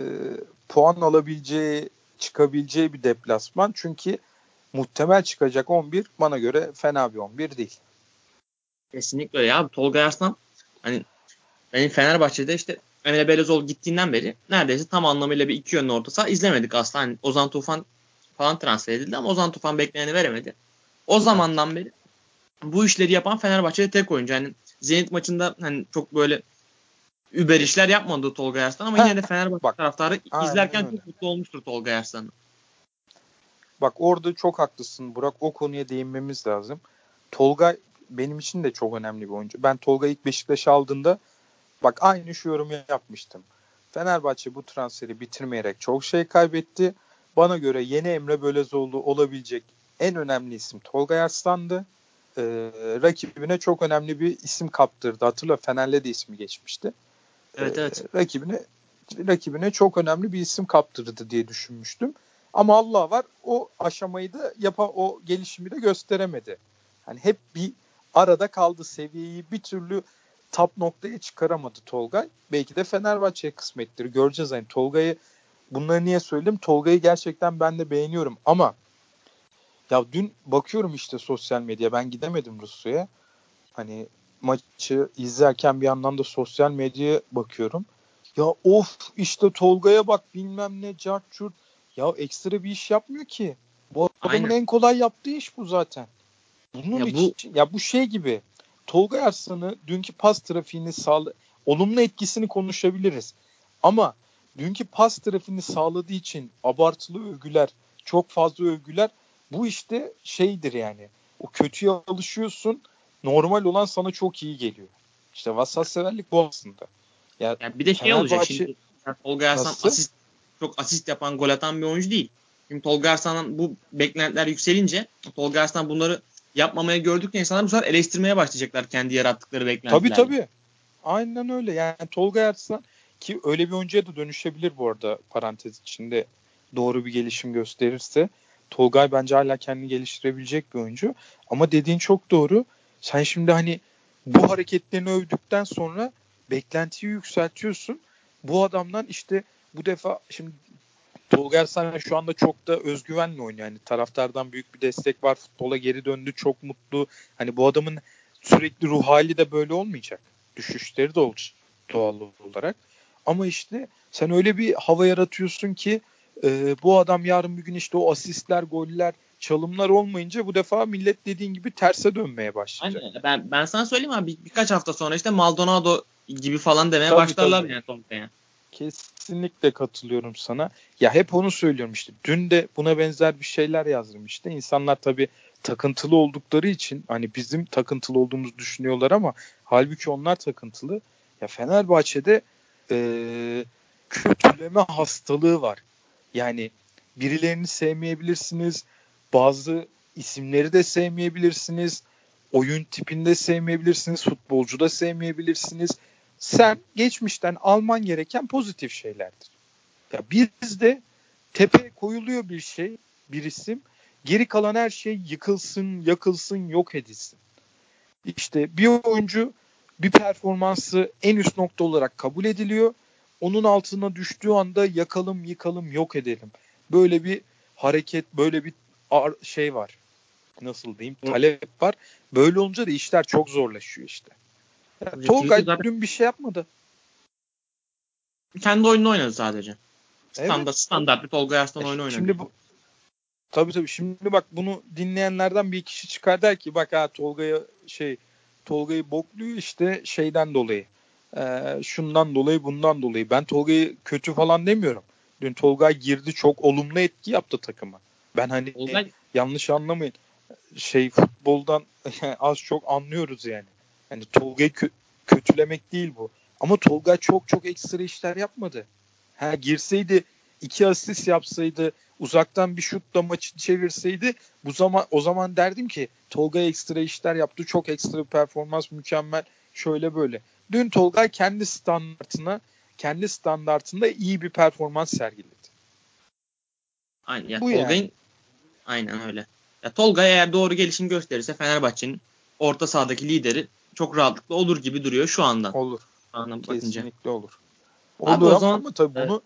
puan alabileceği, çıkabileceği bir deplasman. Çünkü muhtemel çıkacak 11 bana göre fena bir 11 değil. Kesinlikle ya. Tolga Arslan hani benim Fenerbahçe'de işte Emre Belözoğlu gittiğinden beri neredeyse tam anlamıyla bir iki yönlü orta saha izlemedik aslında. Hani Ozan Tufan falan transfer edildi ama Ozan Tufan bekleneni veremedi. O zamandan beri bu işleri yapan Fenerbahçe'de tek oyuncu. Yani Zenit maçında hani çok böyle über işler yapmadı Tolga Arslan ama yine de Fenerbahçe Bak, taraftarı izlerken öyle. çok mutlu olmuştur Tolga Arslan'ı. Bak orada çok haklısın Burak. O konuya değinmemiz lazım. Tolga benim için de çok önemli bir oyuncu. Ben Tolga ilk Beşiktaş aldığında bak aynı şu yorumu yapmıştım. Fenerbahçe bu transferi bitirmeyerek çok şey kaybetti. Bana göre yeni Emre Bölezoğlu olabilecek en önemli isim Tolga Arslan'dı e, rakibine çok önemli bir isim kaptırdı. Hatırla Fener'le de ismi geçmişti. Evet evet. E, rakibine rakibine çok önemli bir isim kaptırdı diye düşünmüştüm. Ama Allah var o aşamayı da yapa o gelişimi de gösteremedi. Hani hep bir arada kaldı seviyeyi bir türlü top noktaya çıkaramadı Tolgay. Belki de Fenerbahçe'ye kısmettir. Göreceğiz hani Tolgay'ı bunları niye söyledim? Tolgay'ı gerçekten ben de beğeniyorum ama ya dün bakıyorum işte sosyal medya ben gidemedim Rusya'ya. Hani maçı izlerken bir yandan da sosyal medyaya bakıyorum. Ya of işte Tolga'ya bak bilmem ne cart Ya ekstra bir iş yapmıyor ki. Bu adamın Aynen. en kolay yaptığı iş bu zaten. Bunun ya için, bu... ya bu şey gibi. Tolga Arslan'ı dünkü pas trafiğini sağla olumlu etkisini konuşabiliriz. Ama dünkü pas trafiğini sağladığı için abartılı övgüler, çok fazla övgüler bu işte şeydir yani. O kötüye alışıyorsun. Normal olan sana çok iyi geliyor. İşte vasat severlik bu aslında. Ya, yani bir de şey olacak şimdi. Tolga Arslan asist, çok asist yapan, gol atan bir oyuncu değil. Şimdi Tolga Arslan'dan bu beklentiler yükselince Tolga Arslan bunları yapmamaya gördükçe insanlar bu sefer eleştirmeye başlayacaklar kendi yarattıkları beklentileri. Tabii tabii. Aynen öyle. Yani Tolga Arslan ki öyle bir oyuncuya da dönüşebilir bu arada parantez içinde doğru bir gelişim gösterirse. Tolgay bence hala kendini geliştirebilecek bir oyuncu. Ama dediğin çok doğru. Sen şimdi hani bu hareketlerini övdükten sonra beklentiyi yükseltiyorsun. Bu adamdan işte bu defa şimdi Tolga Ersan şu anda çok da özgüvenle oynuyor. Yani taraftardan büyük bir destek var. Futbola geri döndü. Çok mutlu. Hani bu adamın sürekli ruh hali de böyle olmayacak. Düşüşleri de olacak doğal olarak. Ama işte sen öyle bir hava yaratıyorsun ki e, bu adam yarın bir gün işte o asistler, goller, çalımlar olmayınca bu defa millet dediğin gibi terse dönmeye başlayacak. Aynen. Ben, ben sana söyleyeyim abi bir, birkaç hafta sonra işte Maldonado gibi falan demeye tabii, başlarlar tabii. yani Tolga'ya. Kesinlikle katılıyorum sana. Ya hep onu söylüyorum işte. Dün de buna benzer bir şeyler yazdım işte. İnsanlar tabii takıntılı oldukları için hani bizim takıntılı olduğumuzu düşünüyorlar ama halbuki onlar takıntılı. Ya Fenerbahçe'de ee, kötüleme hastalığı var. Yani birilerini sevmeyebilirsiniz. Bazı isimleri de sevmeyebilirsiniz. Oyun tipinde sevmeyebilirsiniz. Futbolcu da sevmeyebilirsiniz. Sen geçmişten alman gereken pozitif şeylerdir. Ya bizde tepe koyuluyor bir şey, bir isim. Geri kalan her şey yıkılsın, yakılsın, yok edilsin. İşte bir oyuncu bir performansı en üst nokta olarak kabul ediliyor onun altına düştüğü anda yakalım, yıkalım, yok edelim. Böyle bir hareket, böyle bir şey var. Nasıl diyeyim? Talep var. Böyle olunca da işler çok zorlaşıyor işte. Yani Tolgay dün bir şey yapmadı. Kendi oyununu oynadı sadece. Standart, evet. standart bir Tolga Arslan e, oyunu oynadı. Şimdi bu Tabii tabii. Şimdi bak bunu dinleyenlerden bir kişi çıkar der ki bak ha Tolga'ya şey Tolga'yı bokluyor işte şeyden dolayı e, şundan dolayı bundan dolayı. Ben Tolga'yı kötü falan demiyorum. Dün Tolga girdi çok olumlu etki yaptı takıma. Ben hani Olgay... yanlış anlamayın. Şey futboldan az çok anlıyoruz yani. Hani Tolga'yı kö- kötülemek değil bu. Ama Tolga çok çok ekstra işler yapmadı. Ha girseydi iki asist yapsaydı uzaktan bir şutla maçı çevirseydi bu zaman o zaman derdim ki Tolga ekstra işler yaptı. Çok ekstra bir performans mükemmel. Şöyle böyle. Dün Tolga kendi standartına kendi standartında iyi bir performans sergiledi. Aynen. Ya, Bu Tolga'nın yani. aynen öyle. Ya Tolga eğer doğru gelişim gösterirse Fenerbahçe'nin orta sahadaki lideri çok rahatlıkla olur gibi duruyor şu anda. Olur. Anlam Kesinlikle bakınca. olur. Olur Abi o zaman, ama tabii evet. bunu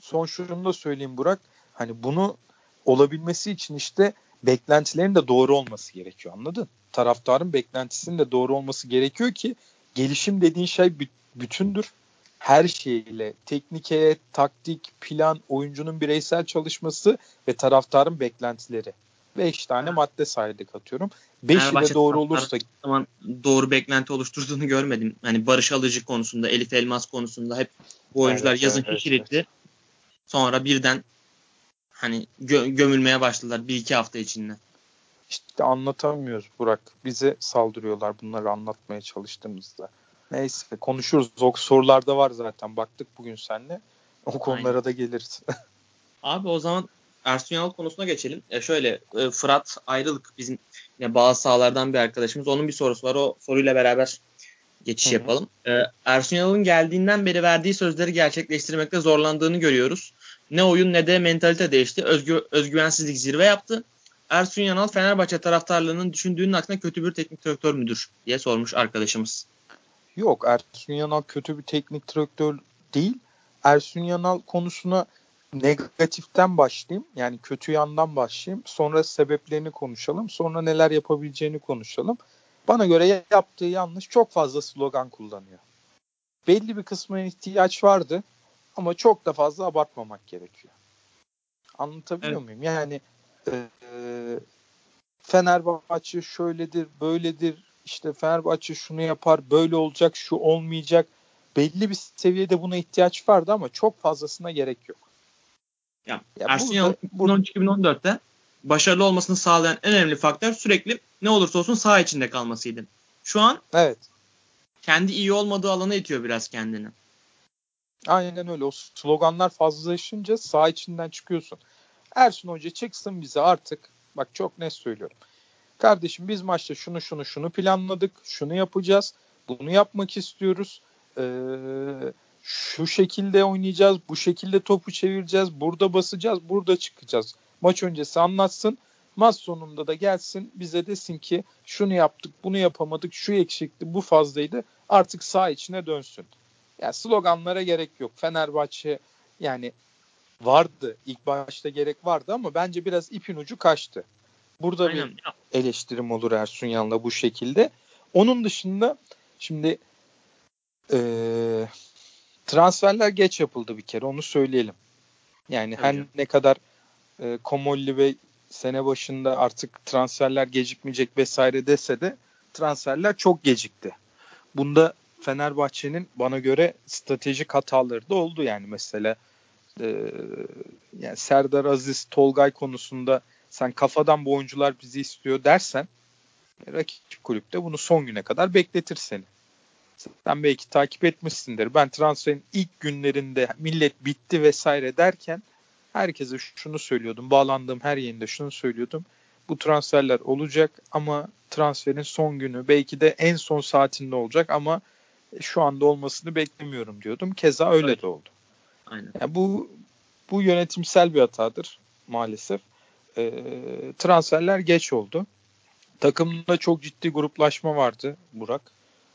son şunu da söyleyeyim Burak. Hani bunu olabilmesi için işte beklentilerin de doğru olması gerekiyor anladın? Taraftarın beklentisinin de doğru olması gerekiyor ki gelişim dediğin şey bütündür. Her şeyle teknik heyet, taktik, plan, oyuncunun bireysel çalışması ve taraftarın beklentileri. Beş tane madde saydık atıyorum. Beşi de doğru olursa zaman doğru beklenti oluşturduğunu görmedim. Hani Barış Alıcı konusunda, Elif Elmas konusunda hep bu oyuncular evet, yazın evet, kilitli. Evet. Sonra birden hani gö- gömülmeye başladılar bir iki hafta içinde. İşte anlatamıyoruz Burak. Bize saldırıyorlar bunları anlatmaya çalıştığımızda. Neyse konuşuruz. O sorularda var zaten. Baktık bugün seninle. O konulara Aynen. da geliriz. Abi o zaman Ersun Yanal konusuna geçelim. Ya şöyle e, Fırat ayrılık bizim yine bazı sahalardan bir arkadaşımız. Onun bir sorusu var. O soruyla beraber geçiş Hı-hı. yapalım. E, Ersun Yanal'ın geldiğinden beri verdiği sözleri gerçekleştirmekte zorlandığını görüyoruz. Ne oyun ne de mentalite değişti. Özgü, özgüvensizlik zirve yaptı. Ersun Yanal Fenerbahçe taraftarlarının düşündüğünün aksine kötü bir teknik direktör müdür diye sormuş arkadaşımız. Yok Ersun Yanal kötü bir teknik direktör değil. Ersun Yanal konusuna negatiften başlayayım. Yani kötü yandan başlayayım. Sonra sebeplerini konuşalım. Sonra neler yapabileceğini konuşalım. Bana göre yaptığı yanlış çok fazla slogan kullanıyor. Belli bir kısmına ihtiyaç vardı ama çok da fazla abartmamak gerekiyor. Anlatabiliyor evet. muyum? Yani e, Fenerbahçe şöyledir, böyledir, işte Fenerbahçe şunu yapar, böyle olacak, şu olmayacak. Belli bir seviyede buna ihtiyaç vardı ama çok fazlasına gerek yok. Ya, ya Ersun Yanal 2013-2014'te başarılı olmasını sağlayan en önemli faktör sürekli ne olursa olsun saha içinde kalmasıydı. Şu an evet. kendi iyi olmadığı alana itiyor biraz kendini. Aynen öyle. O sloganlar fazlalaşınca saha içinden çıkıyorsun. Ersun Hoca çıksın bize artık. Bak çok net söylüyorum. Kardeşim biz maçta şunu şunu şunu planladık. Şunu yapacağız. Bunu yapmak istiyoruz. Ee, şu şekilde oynayacağız. Bu şekilde topu çevireceğiz. Burada basacağız. Burada çıkacağız. Maç öncesi anlatsın. Maç sonunda da gelsin bize desin ki şunu yaptık, bunu yapamadık, şu eksikti, bu fazlaydı. Artık sağ içine dönsün. Yani sloganlara gerek yok. Fenerbahçe yani vardı. ilk başta gerek vardı ama bence biraz ipin ucu kaçtı. Burada Aynen. bir eleştirim olur Ersun Yan'la bu şekilde. Onun dışında şimdi e, transferler geç yapıldı bir kere onu söyleyelim. Yani her ne kadar e, Komolli ve sene başında artık transferler gecikmeyecek vesaire dese de transferler çok gecikti. Bunda Fenerbahçe'nin bana göre stratejik hataları da oldu yani mesela e, yani Serdar Aziz, Tolgay konusunda sen kafadan bu oyuncular bizi istiyor dersen rakip kulüpte bunu son güne kadar bekletir seni. Sen belki takip etmişsindir. Ben transferin ilk günlerinde millet bitti vesaire derken herkese şunu söylüyordum. Bağlandığım her yerinde şunu söylüyordum. Bu transferler olacak ama transferin son günü belki de en son saatinde olacak ama şu anda olmasını beklemiyorum diyordum. Keza öyle evet. de oldu. Aynen. Yani bu bu yönetimsel bir hatadır maalesef. E, transferler geç oldu. Takımda çok ciddi gruplaşma vardı Burak.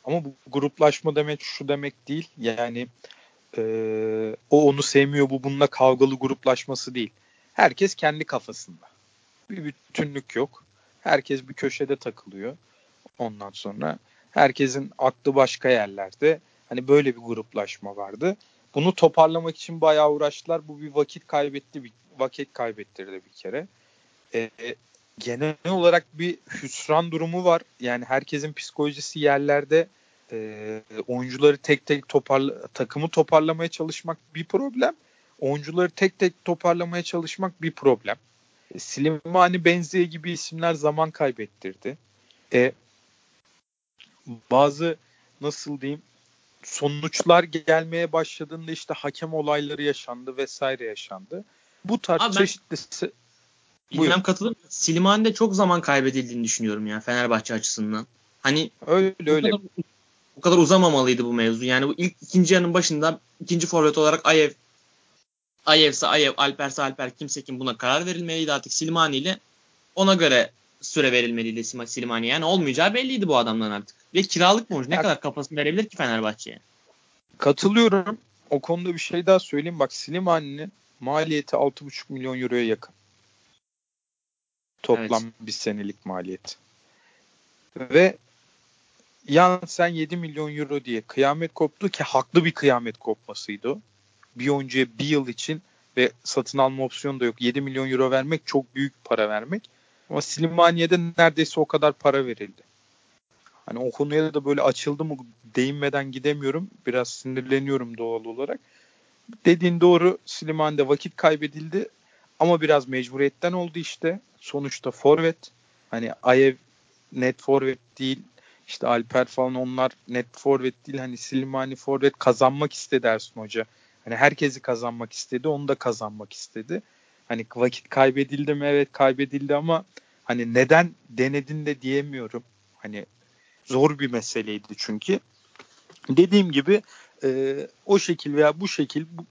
Ama bu gruplaşma demek şu demek değil. Yani e, o onu sevmiyor bu bununla kavgalı gruplaşması değil. Herkes kendi kafasında. Bir bütünlük yok. Herkes bir köşede takılıyor. Ondan sonra herkesin aklı başka yerlerde. Hani böyle bir gruplaşma vardı. Bunu toparlamak için bayağı uğraştılar. Bu bir vakit kaybetti, bir vakit kaybettirdi bir kere. E, genel olarak bir hüsran durumu var. Yani herkesin psikolojisi yerlerde. E, oyuncuları tek tek toparla, takımı toparlamaya çalışmak bir problem. Oyuncuları tek tek toparlamaya çalışmak bir problem. E, Slimani Benziye gibi isimler zaman kaybettirdi. E, bazı nasıl diyeyim sonuçlar gelmeye başladığında işte hakem olayları yaşandı vesaire yaşandı. Bu tarz Abi çeşitli Bilmem katılır Slimani'de çok zaman kaybedildiğini düşünüyorum ya Fenerbahçe açısından. Hani öyle bu öyle. Kadar, bu kadar uzamamalıydı bu mevzu. Yani bu ilk ikinci yarının başında ikinci forvet olarak Ayev Ayev'se Ayev, Alper'se Alper kimse kim buna karar verilmeliydi artık Silmani ile ona göre süre verilmeliydi Silmani'ye. Yani olmayacağı belliydi bu adamdan artık. Ve kiralık mı Ne kadar kafasını verebilir ki Fenerbahçe'ye? Katılıyorum. O konuda bir şey daha söyleyeyim. Bak Slimani'nin maliyeti 6,5 milyon euroya yakın. Toplam evet. bir senelik maliyet. Ve yan sen 7 milyon euro diye kıyamet koptu ki haklı bir kıyamet kopmasıydı. Bir oyuncuya bir yıl için ve satın alma opsiyonu da yok. 7 milyon euro vermek çok büyük para vermek. Ama Slimani'ye de neredeyse o kadar para verildi. Hani o konuya da böyle açıldı mı değinmeden gidemiyorum. Biraz sinirleniyorum doğal olarak. Dediğin doğru Slimani'de vakit kaybedildi ama biraz mecburiyetten oldu işte. Sonuçta forvet. Hani Ayev net forvet değil. İşte Alper falan onlar net forvet değil. Hani Slimani forvet kazanmak istedi Ersun Hoca. Hani herkesi kazanmak istedi. Onu da kazanmak istedi. Hani vakit kaybedildi mi? Evet kaybedildi ama hani neden denedin de diyemiyorum. Hani zor bir meseleydi çünkü. Dediğim gibi e, o şekil veya bu şekil bu,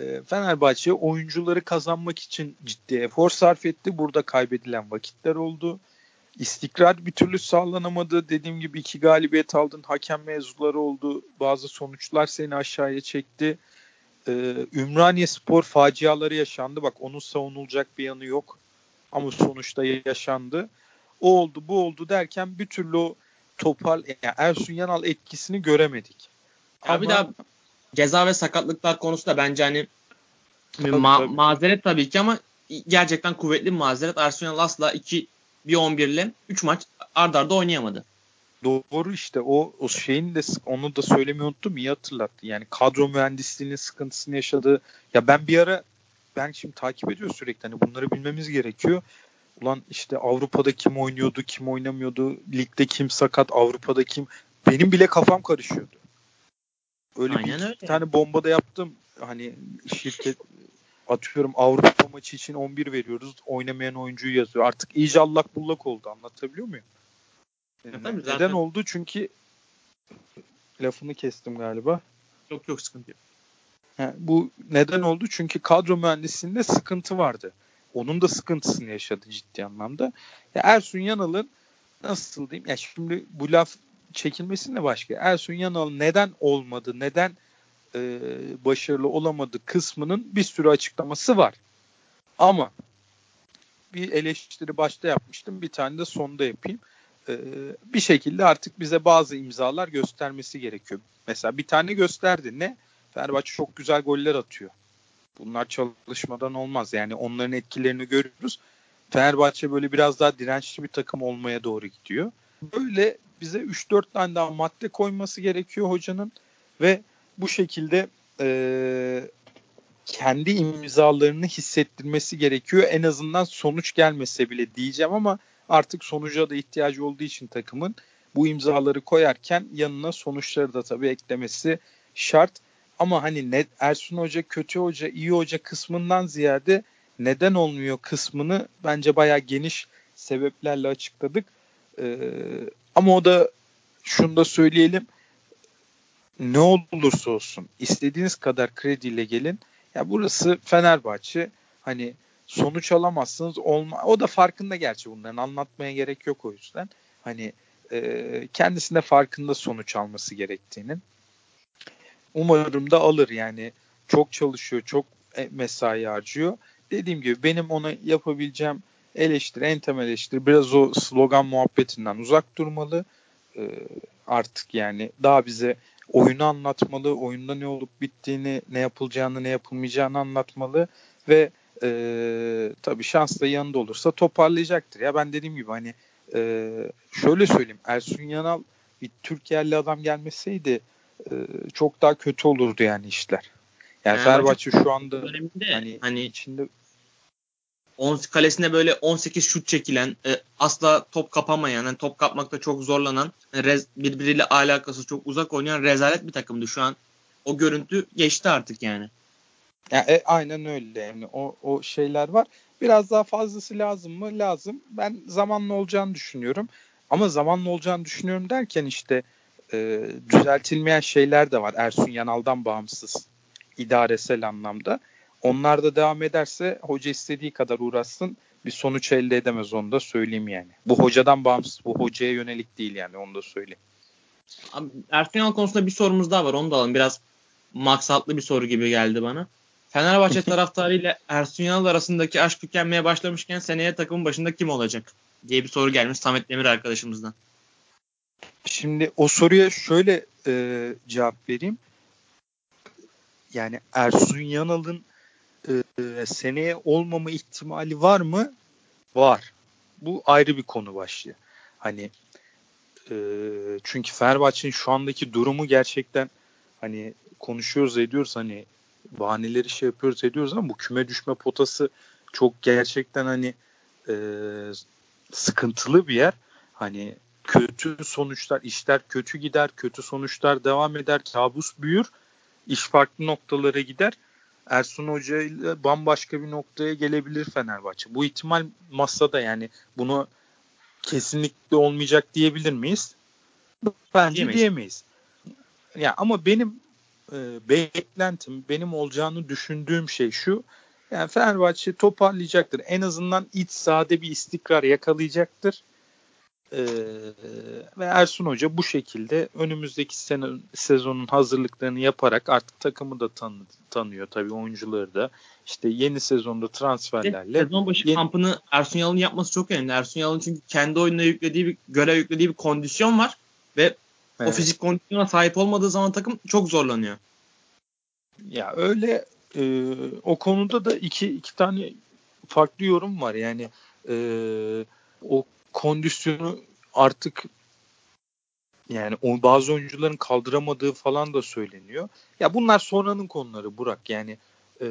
e, Fenerbahçe oyuncuları kazanmak için ciddi efor sarf etti. Burada kaybedilen vakitler oldu. İstikrar bir türlü sağlanamadı. Dediğim gibi iki galibiyet aldın. Hakem mevzuları oldu. Bazı sonuçlar seni aşağıya çekti. Ee, Ümraniye Spor faciaları yaşandı. Bak onun savunulacak bir yanı yok. Ama sonuçta yaşandı. O oldu bu oldu derken bir türlü o topal yani Ersun Yanal etkisini göremedik. Abi Ama... daha ceza ve sakatlıklar konusunda bence hani tabii, ma- tabii. mazeret tabii ki ama gerçekten kuvvetli bir mazeret. Ersun Yanal asla 2 bir 11 ile 3 maç ard arda oynayamadı. Doğru işte o o şeyin de onu da söylemeyi unuttum iyi hatırlattı. Yani kadro mühendisliğinin sıkıntısını yaşadığı ya ben bir ara ben şimdi takip ediyor sürekli hani bunları bilmemiz gerekiyor. Ulan işte Avrupa'da kim oynuyordu, kim oynamıyordu, ligde kim sakat, Avrupa'da kim benim bile kafam karışıyordu. Öyle Aynen bir öyle. tane bomba da yaptım. Hani şirket atıyorum Avrupa maçı için 11 veriyoruz. Oynamayan oyuncuyu yazıyor. Artık iyice allak bullak oldu. Anlatabiliyor muyum? Tabii Neden zaten... oldu? Çünkü lafını kestim galiba. Yok yok sıkıntı yok. Ha, bu neden oldu? Çünkü kadro mühendisliğinde sıkıntı vardı. Onun da sıkıntısını yaşadı ciddi anlamda. Ya Ersun Yanal'ın nasıl diyeyim? Ya şimdi bu laf çekilmesinde başka. Ersun Yanal neden olmadı? Neden e, başarılı olamadı kısmının bir sürü açıklaması var. Ama bir eleştiri başta yapmıştım. Bir tane de sonda yapayım. E, bir şekilde artık bize bazı imzalar göstermesi gerekiyor. Mesela bir tane gösterdi. Ne? Fenerbahçe çok güzel goller atıyor. Bunlar çalışmadan olmaz. Yani onların etkilerini görüyoruz. Fenerbahçe böyle biraz daha dirençli bir takım olmaya doğru gidiyor. Böyle bize 3-4 tane daha madde koyması gerekiyor hocanın ve bu şekilde e, kendi imzalarını hissettirmesi gerekiyor. En azından sonuç gelmese bile diyeceğim ama artık sonuca da ihtiyacı olduğu için takımın bu imzaları koyarken yanına sonuçları da tabii eklemesi şart. Ama hani ne, Ersun Hoca kötü hoca iyi hoca kısmından ziyade neden olmuyor kısmını bence bayağı geniş sebeplerle açıkladık. Ee, ama o da şunu da söyleyelim ne olursa olsun istediğiniz kadar krediyle gelin. Ya burası Fenerbahçe hani sonuç alamazsınız olma o da farkında gerçi bunların anlatmaya gerek yok o yüzden. Hani e, kendisinde farkında sonuç alması gerektiğinin. Umarım da alır yani çok çalışıyor, çok e, mesai harcıyor. Dediğim gibi benim ona yapabileceğim eleştiri, en temel eleştiri biraz o slogan muhabbetinden uzak durmalı. E, artık yani daha bize oyunu anlatmalı, oyunda ne olup bittiğini, ne yapılacağını, ne yapılmayacağını anlatmalı ve e, tabii şans da yanında olursa toparlayacaktır. Ya ben dediğim gibi hani e, şöyle söyleyeyim Ersun Yanal bir Türk yerli adam gelmeseydi e, çok daha kötü olurdu yani işler. Yani, yani Fenerbahçe şu anda hani, hani içinde 10 kalesine böyle 18 şut çekilen, e, asla top kapamayan, yani top kapmakta çok zorlanan, yani rez, birbiriyle alakası çok uzak oynayan rezalet bir takımdı şu an. O görüntü geçti artık yani. Yani, e, aynen öyle yani o, o şeyler var. Biraz daha fazlası lazım mı? Lazım. Ben zamanla olacağını düşünüyorum. Ama zamanla olacağını düşünüyorum derken işte e, düzeltilmeyen şeyler de var Ersun Yanal'dan bağımsız idaresel anlamda. Onlar da devam ederse hoca istediği kadar uğraşsın bir sonuç elde edemez onu da söyleyeyim yani. Bu hocadan bağımsız, bu hocaya yönelik değil yani onu da söyleyeyim. Abi, Ersun Yanal konusunda bir sorumuz daha var onu da alalım. Biraz maksatlı bir soru gibi geldi bana. Fenerbahçe taraftarı ile Ersun Yanal arasındaki aşk tükenmeye başlamışken seneye takımın başında kim olacak? diye bir soru gelmiş Samet Demir arkadaşımızdan. Şimdi o soruya şöyle e, cevap vereyim. Yani Ersun Yanal'ın e, seneye olmama ihtimali var mı? Var. Bu ayrı bir konu başlıyor. Hani e, çünkü Fenerbahçe'nin şu andaki durumu gerçekten hani konuşuyoruz ediyoruz hani bahaneleri şey yapıyoruz ediyoruz ama bu küme düşme potası çok gerçekten hani e, sıkıntılı bir yer. Hani kötü sonuçlar, işler kötü gider, kötü sonuçlar devam eder, kabus büyür, iş farklı noktalara gider. Ersun Hoca ile bambaşka bir noktaya gelebilir Fenerbahçe. Bu ihtimal masada yani bunu kesinlikle olmayacak diyebilir miyiz? Bence diyemeyiz. diyemeyiz. Ya ama benim e, beklentim, benim olacağını düşündüğüm şey şu. Yani Fenerbahçe toparlayacaktır. En azından iç sahada bir istikrar yakalayacaktır. Ee, ve Ersun Hoca bu şekilde önümüzdeki sene sezonun hazırlıklarını yaparak artık takımı da tanı, tanıyor tabii oyuncuları da. İşte yeni sezonda transferlerle. Sezon başı yeni... kampını Ersun Yalın'ın yapması çok önemli. Ersun Yalın çünkü kendi oyununa yüklediği bir görev yüklediği bir kondisyon var ve evet. o fizik kondisyona sahip olmadığı zaman takım çok zorlanıyor. Ya öyle e, o konuda da iki iki tane farklı yorum var. Yani e, o kondisyonu artık yani o bazı oyuncuların kaldıramadığı falan da söyleniyor. Ya bunlar sonranın konuları Burak. Yani e,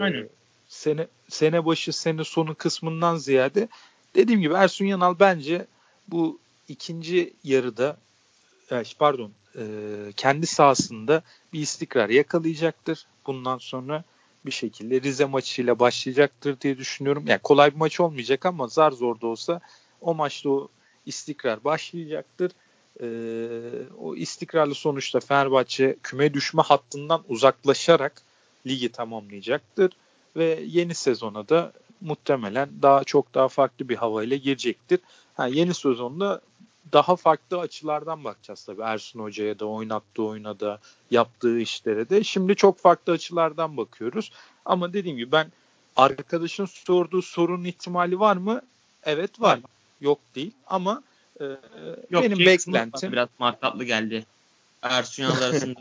Aynen. sene sene başı sene sonu kısmından ziyade dediğim gibi Ersun Yanal bence bu ikinci yarıda pardon e, kendi sahasında bir istikrar yakalayacaktır. Bundan sonra bir şekilde Rize maçıyla başlayacaktır diye düşünüyorum. Yani kolay bir maç olmayacak ama zar zor da olsa o maçta o istikrar başlayacaktır. Ee, o istikrarlı sonuçta Fenerbahçe küme düşme hattından uzaklaşarak ligi tamamlayacaktır ve yeni sezona da muhtemelen daha çok daha farklı bir havayla girecektir. Ha, yeni sezonda daha farklı açılardan bakacağız tabii Ersun Hoca'ya da oynattığı oyuna da yaptığı işlere de. Şimdi çok farklı açılardan bakıyoruz. Ama dediğim gibi ben arkadaşın sorduğu sorunun ihtimali var mı? Evet var. Yok değil ama e, Yok, benim beklentim biraz matkaplı geldi. Ersun Yanal arasında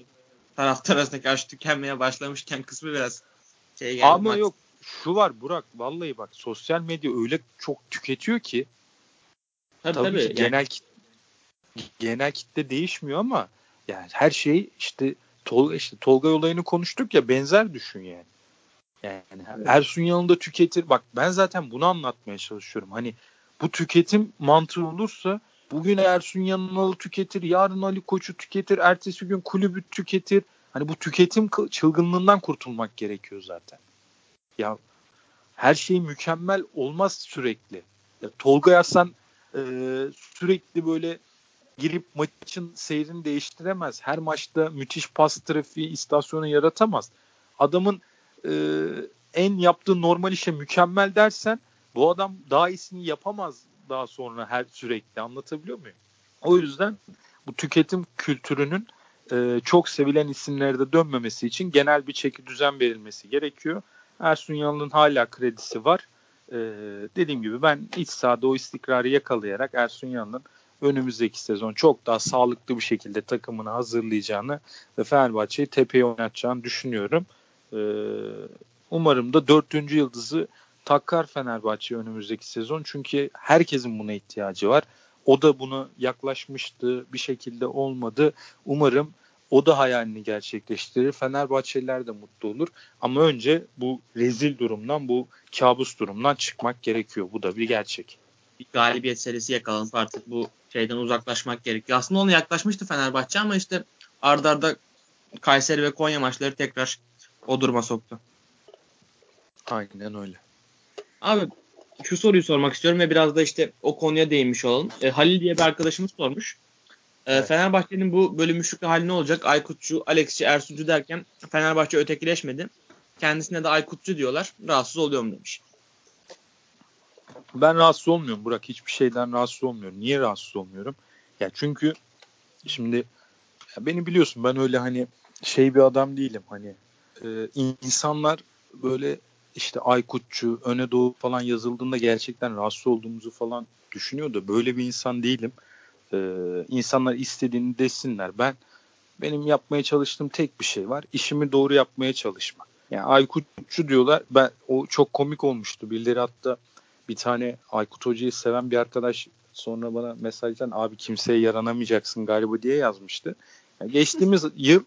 taraftar arasındaki aşk tükenmeye başlamışken kısmı biraz şey geldi. Ama yok şu var Burak vallahi bak sosyal medya öyle çok tüketiyor ki tabii, tabii, tabii genel yani, genel kitle değişmiyor ama yani her şey işte Tolga işte Tolga olayını konuştuk ya benzer düşün yani. Yani evet. Ersun yanında tüketir. Bak ben zaten bunu anlatmaya çalışıyorum. Hani bu tüketim mantığı olursa bugün Ersun Yanal'ı tüketir, yarın Ali Koç'u tüketir, ertesi gün kulübü tüketir. Hani bu tüketim çılgınlığından kurtulmak gerekiyor zaten. Ya her şey mükemmel olmaz sürekli. Ya, Tolga Yasan e, sürekli böyle girip maçın seyrini değiştiremez. Her maçta müthiş pas trafiği istasyonu yaratamaz. Adamın e, en yaptığı normal işe mükemmel dersen bu adam daha iyisini yapamaz daha sonra her sürekli anlatabiliyor muyum? O yüzden bu tüketim kültürünün e, çok sevilen isimlerde dönmemesi için genel bir çeki düzen verilmesi gerekiyor. Ersun Yanal'ın hala kredisi var. E, dediğim gibi ben iç sahada o istikrarı yakalayarak Ersun Yanal'ın önümüzdeki sezon çok daha sağlıklı bir şekilde takımını hazırlayacağını ve Fenerbahçe'yi tepeye oynatacağını düşünüyorum. Ee, umarım da dördüncü yıldızı takar Fenerbahçe önümüzdeki sezon. Çünkü herkesin buna ihtiyacı var. O da buna yaklaşmıştı. Bir şekilde olmadı. Umarım o da hayalini gerçekleştirir. Fenerbahçeliler de mutlu olur. Ama önce bu rezil durumdan, bu kabus durumdan çıkmak gerekiyor. Bu da bir gerçek. Bir galibiyet serisi yakalanıp artık bu şeyden uzaklaşmak gerekiyor. Aslında ona yaklaşmıştı Fenerbahçe ama işte ardarda arda Kayseri ve Konya maçları tekrar o duruma soktu. Aynen öyle. Abi şu soruyu sormak istiyorum ve biraz da işte o konuya değinmiş olalım. E, Halil diye bir arkadaşımız sormuş. E, evet. Fenerbahçe'nin bu bölünmüşlük hali ne olacak? Aykutçu, Alexçi, Ersuncu derken Fenerbahçe ötekileşmedi. Kendisine de Aykutçu diyorlar. Rahatsız oluyorum demiş. Ben rahatsız olmuyorum Burak. Hiçbir şeyden rahatsız olmuyorum. Niye rahatsız olmuyorum? Ya çünkü şimdi ya beni biliyorsun ben öyle hani şey bir adam değilim. Hani e, insanlar böyle işte Aykutçu, Öne Doğu falan yazıldığında gerçekten rahatsız olduğumuzu falan düşünüyor da böyle bir insan değilim. Ee, insanlar istediğini desinler. Ben benim yapmaya çalıştığım tek bir şey var. İşimi doğru yapmaya çalışmak. Yani Aykutçu diyorlar. Ben o çok komik olmuştu. Birileri hatta bir tane Aykut Hoca'yı seven bir arkadaş sonra bana mesajdan abi kimseye yaranamayacaksın galiba diye yazmıştı. Yani geçtiğimiz yıl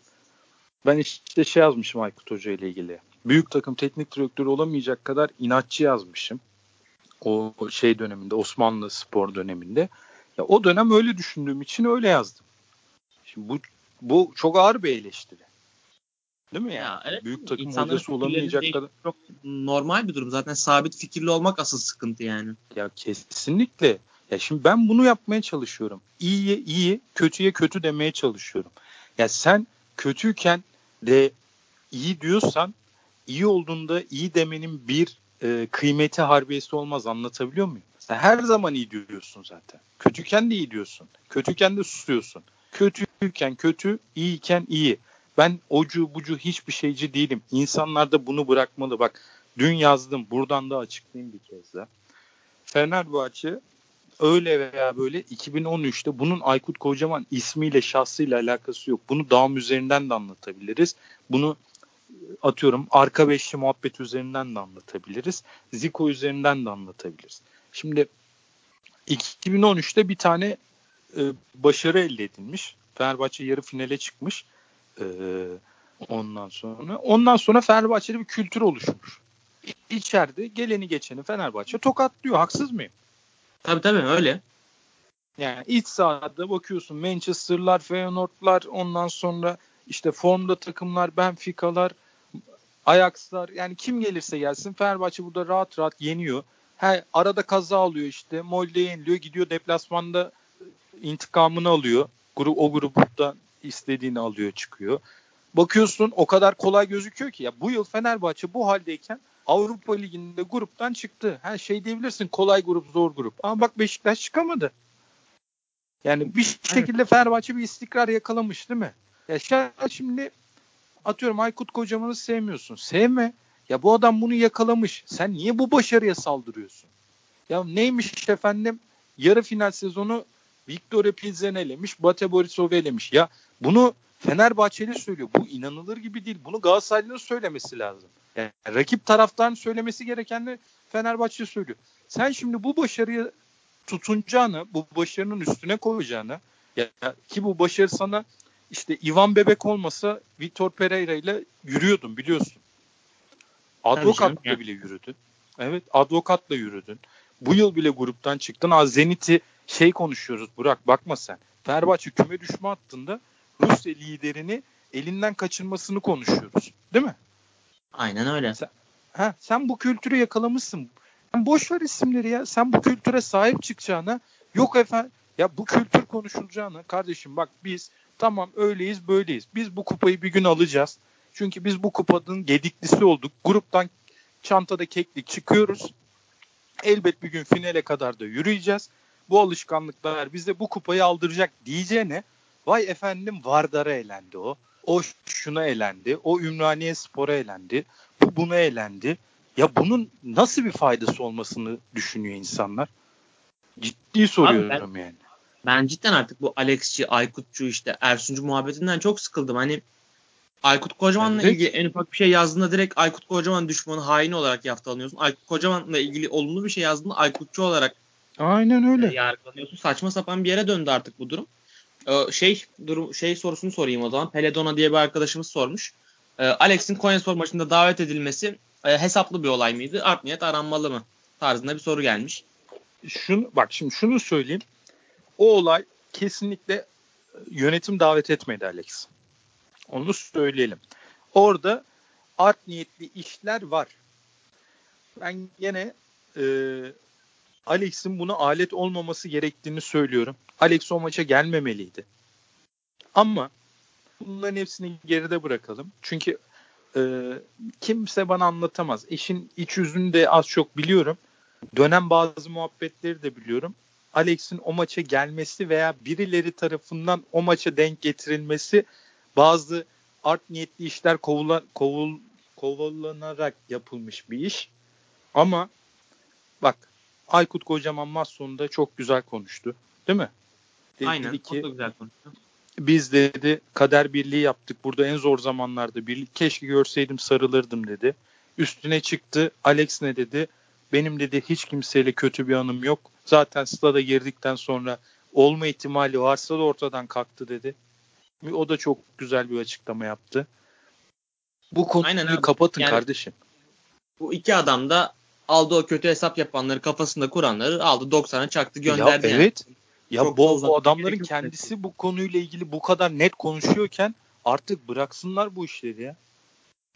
ben işte şey yazmışım Aykut Hoca ile ilgili büyük takım teknik direktörü olamayacak kadar inatçı yazmışım. O şey döneminde Osmanlı spor döneminde. Ya o dönem öyle düşündüğüm için öyle yazdım. Şimdi bu bu çok ağır bir eleştiri. Değil mi yani? Ya, evet. Büyük takım hocası olamayacak kadar. Çok normal bir durum. Zaten sabit fikirli olmak asıl sıkıntı yani. Ya kesinlikle. Ya şimdi ben bunu yapmaya çalışıyorum. İyiye iyi, kötüye kötü demeye çalışıyorum. Ya sen kötüyken de iyi diyorsan iyi olduğunda iyi demenin bir e, kıymeti harbiyesi olmaz anlatabiliyor muyum? Sen her zaman iyi diyorsun zaten. Kötüken de iyi diyorsun. Kötüken de susuyorsun. Kötüyken kötü, iyiyken iyi. Ben ocu bucu hiçbir şeyci değilim. İnsanlar da bunu bırakmalı. Bak dün yazdım. Buradan da açıklayayım bir kez daha. Fenerbahçe öyle veya böyle 2013'te bunun Aykut Kocaman ismiyle şahsıyla alakası yok. Bunu dağım üzerinden de anlatabiliriz. Bunu atıyorum arka beşli muhabbet üzerinden de anlatabiliriz. Zico üzerinden de anlatabiliriz. Şimdi 2013'te bir tane e, başarı elde edilmiş. Fenerbahçe yarı finale çıkmış. E, ondan sonra ondan sonra Fenerbahçe'de bir kültür oluşmuş. İçeride geleni geçeni Fenerbahçe tokatlıyor. Haksız mıyım? Tabii tabii öyle. Yani iç sahada bakıyorsun Manchester'lar, Feyenoord'lar ondan sonra işte formda takımlar, Benfica'lar, Ajax'lar yani kim gelirse gelsin Fenerbahçe burada rahat rahat yeniyor. He, arada kaza alıyor işte. Molde yeniliyor. Gidiyor deplasmanda intikamını alıyor. Grup, o grupta istediğini alıyor çıkıyor. Bakıyorsun o kadar kolay gözüküyor ki ya bu yıl Fenerbahçe bu haldeyken Avrupa Ligi'nde gruptan çıktı. Her şey diyebilirsin kolay grup zor grup. Ama bak Beşiktaş çıkamadı. Yani bir şekilde Fenerbahçe bir istikrar yakalamış değil mi? Ya şimdi atıyorum Aykut Kocaman'ı sevmiyorsun. Sevme. Ya bu adam bunu yakalamış. Sen niye bu başarıya saldırıyorsun? Ya neymiş efendim? Yarı final sezonu Victor Pilsen elemiş, Bate Borisov elemiş. Ya bunu Fenerbahçeli söylüyor. Bu inanılır gibi değil. Bunu Galatasaraylı'nın söylemesi lazım. Yani rakip taraftan söylemesi gereken de Fenerbahçe söylüyor. Sen şimdi bu başarıyı tutunacağını, bu başarının üstüne koyacağını ya ki bu başarı sana işte Ivan Bebek olmasa Vitor Pereira ile yürüyordun biliyorsun. Advokatla bile yürüdün. Evet advokatla yürüdün. Bu yıl bile gruptan çıktın. Az Zenit'i şey konuşuyoruz Burak bakma sen. Fenerbahçe küme düşme hattında Rusya liderini elinden kaçırmasını konuşuyoruz. Değil mi? Aynen öyle. Sen, ha, sen bu kültürü yakalamışsın. Sen boş ver isimleri ya. Sen bu kültüre sahip çıkacağına yok efendim ya bu kültür konuşulacağına kardeşim bak biz tamam öyleyiz böyleyiz. Biz bu kupayı bir gün alacağız. Çünkü biz bu kupanın gediklisi olduk. Gruptan çantada keklik çıkıyoruz. Elbet bir gün finale kadar da yürüyeceğiz. Bu alışkanlıklar bize bu kupayı aldıracak diyeceğine vay efendim Vardar'a elendi o. O şuna elendi. O Ümraniye Spor'a elendi. Bu buna elendi. Ya bunun nasıl bir faydası olmasını düşünüyor insanlar? Ciddi soruyorum Abi ben, yani. Ben cidden artık bu Alexçi, Aykutçu işte Ersuncu muhabbetinden çok sıkıldım. Hani Aykut Kocaman'la evet. ilgili en ufak bir şey yazdığında direkt Aykut Kocaman düşmanı haini olarak yaftalanıyorsun. Aykut Kocaman'la ilgili olumlu bir şey yazdığında Aykutçu olarak Aynen öyle. E, yargılanıyorsun. Saçma sapan bir yere döndü artık bu durum. Ee, şey durum şey sorusunu sorayım o zaman. Peledona diye bir arkadaşımız sormuş. Ee, Alex'in Konyaspor maçında davet edilmesi e, hesaplı bir olay mıydı? Art niyet aranmalı mı? Tarzında bir soru gelmiş. Şunu bak şimdi şunu söyleyeyim. O olay kesinlikle e, yönetim davet etmedi Alex. Onu söyleyelim. Orada art niyetli işler var. Ben yine e, Alex'in buna alet olmaması gerektiğini söylüyorum. Alex o maça gelmemeliydi. Ama bunların hepsini geride bırakalım. Çünkü e, kimse bana anlatamaz. İşin iç yüzünü de az çok biliyorum. Dönem bazı muhabbetleri de biliyorum. Alex'in o maça gelmesi veya birileri tarafından o maça denk getirilmesi bazı art niyetli işler kovulan, kovul, kovulanarak yapılmış bir iş. Ama bak Aykut Kocaman maç sonunda çok güzel konuştu. Değil mi? Dedi Aynen. Ki, o da güzel konuştu. Biz dedi kader birliği yaptık. Burada en zor zamanlarda birlik. Keşke görseydim sarılırdım dedi. Üstüne çıktı. Alex ne dedi? Benim dedi hiç kimseyle kötü bir anım yok. Zaten stada girdikten sonra olma ihtimali varsa da ortadan kalktı dedi. O da çok güzel bir açıklama yaptı. Bu konuyu Aynen kapatın yani, kardeşim. Bu iki adam da aldı o kötü hesap yapanları kafasında kuranları aldı 90'a çaktı gönderdi. Ya, yani. Evet. Ya Çok bu, bu adamların kendisi bu konuyla ilgili bu kadar net konuşuyorken artık bıraksınlar bu işleri ya.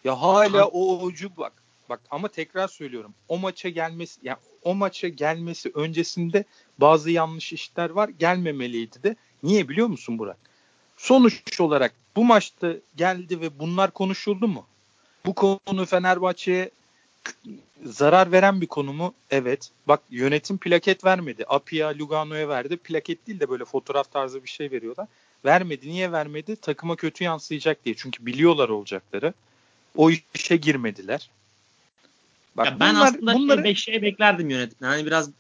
Ya hala o ucu bak. Bak ama tekrar söylüyorum. O maça gelmesi ya o maça gelmesi öncesinde bazı yanlış işler var. Gelmemeliydi de. Niye biliyor musun Burak? Sonuç olarak bu maçta geldi ve bunlar konuşuldu mu? Bu konu Fenerbahçe'ye zarar veren bir konu mu? Evet. Bak yönetim plaket vermedi. Apia Lugano'ya verdi. Plaket değil de böyle fotoğraf tarzı bir şey veriyorlar. Vermedi. Niye vermedi? Takıma kötü yansıyacak diye. Çünkü biliyorlar olacakları. O işe girmediler. Bak ya ben bunlar, aslında bunları... şey, şey beklerdim yönetimden. Hani biraz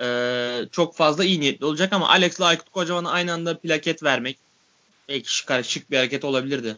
e, çok fazla iyi niyetli olacak ama Alex'le Aykut Kocaman'a aynı anda plaket vermek belki şık, şık bir hareket olabilirdi.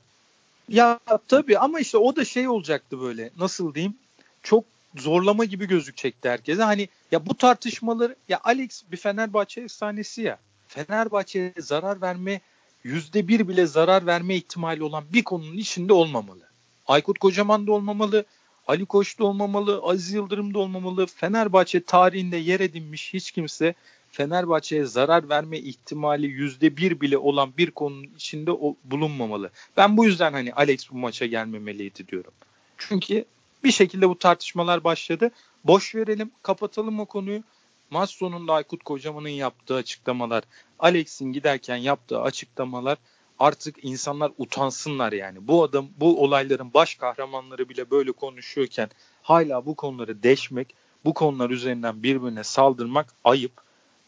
Ya tabii ama işte o da şey olacaktı böyle nasıl diyeyim çok zorlama gibi gözükecekti herkese. Hani ya bu tartışmaları ya Alex bir Fenerbahçe efsanesi ya. Fenerbahçe'ye zarar verme yüzde bir bile zarar verme ihtimali olan bir konunun içinde olmamalı. Aykut Kocaman da olmamalı. Ali Koç da olmamalı. Aziz Yıldırım da olmamalı. Fenerbahçe tarihinde yer edinmiş hiç kimse Fenerbahçe'ye zarar verme ihtimali yüzde bir bile olan bir konunun içinde bulunmamalı. Ben bu yüzden hani Alex bu maça gelmemeliydi diyorum. Çünkü bir şekilde bu tartışmalar başladı. Boş verelim, kapatalım o konuyu. Maç sonunda Aykut Kocaman'ın yaptığı açıklamalar, Alex'in giderken yaptığı açıklamalar artık insanlar utansınlar yani. Bu adam bu olayların baş kahramanları bile böyle konuşuyorken hala bu konuları deşmek, bu konular üzerinden birbirine saldırmak ayıp.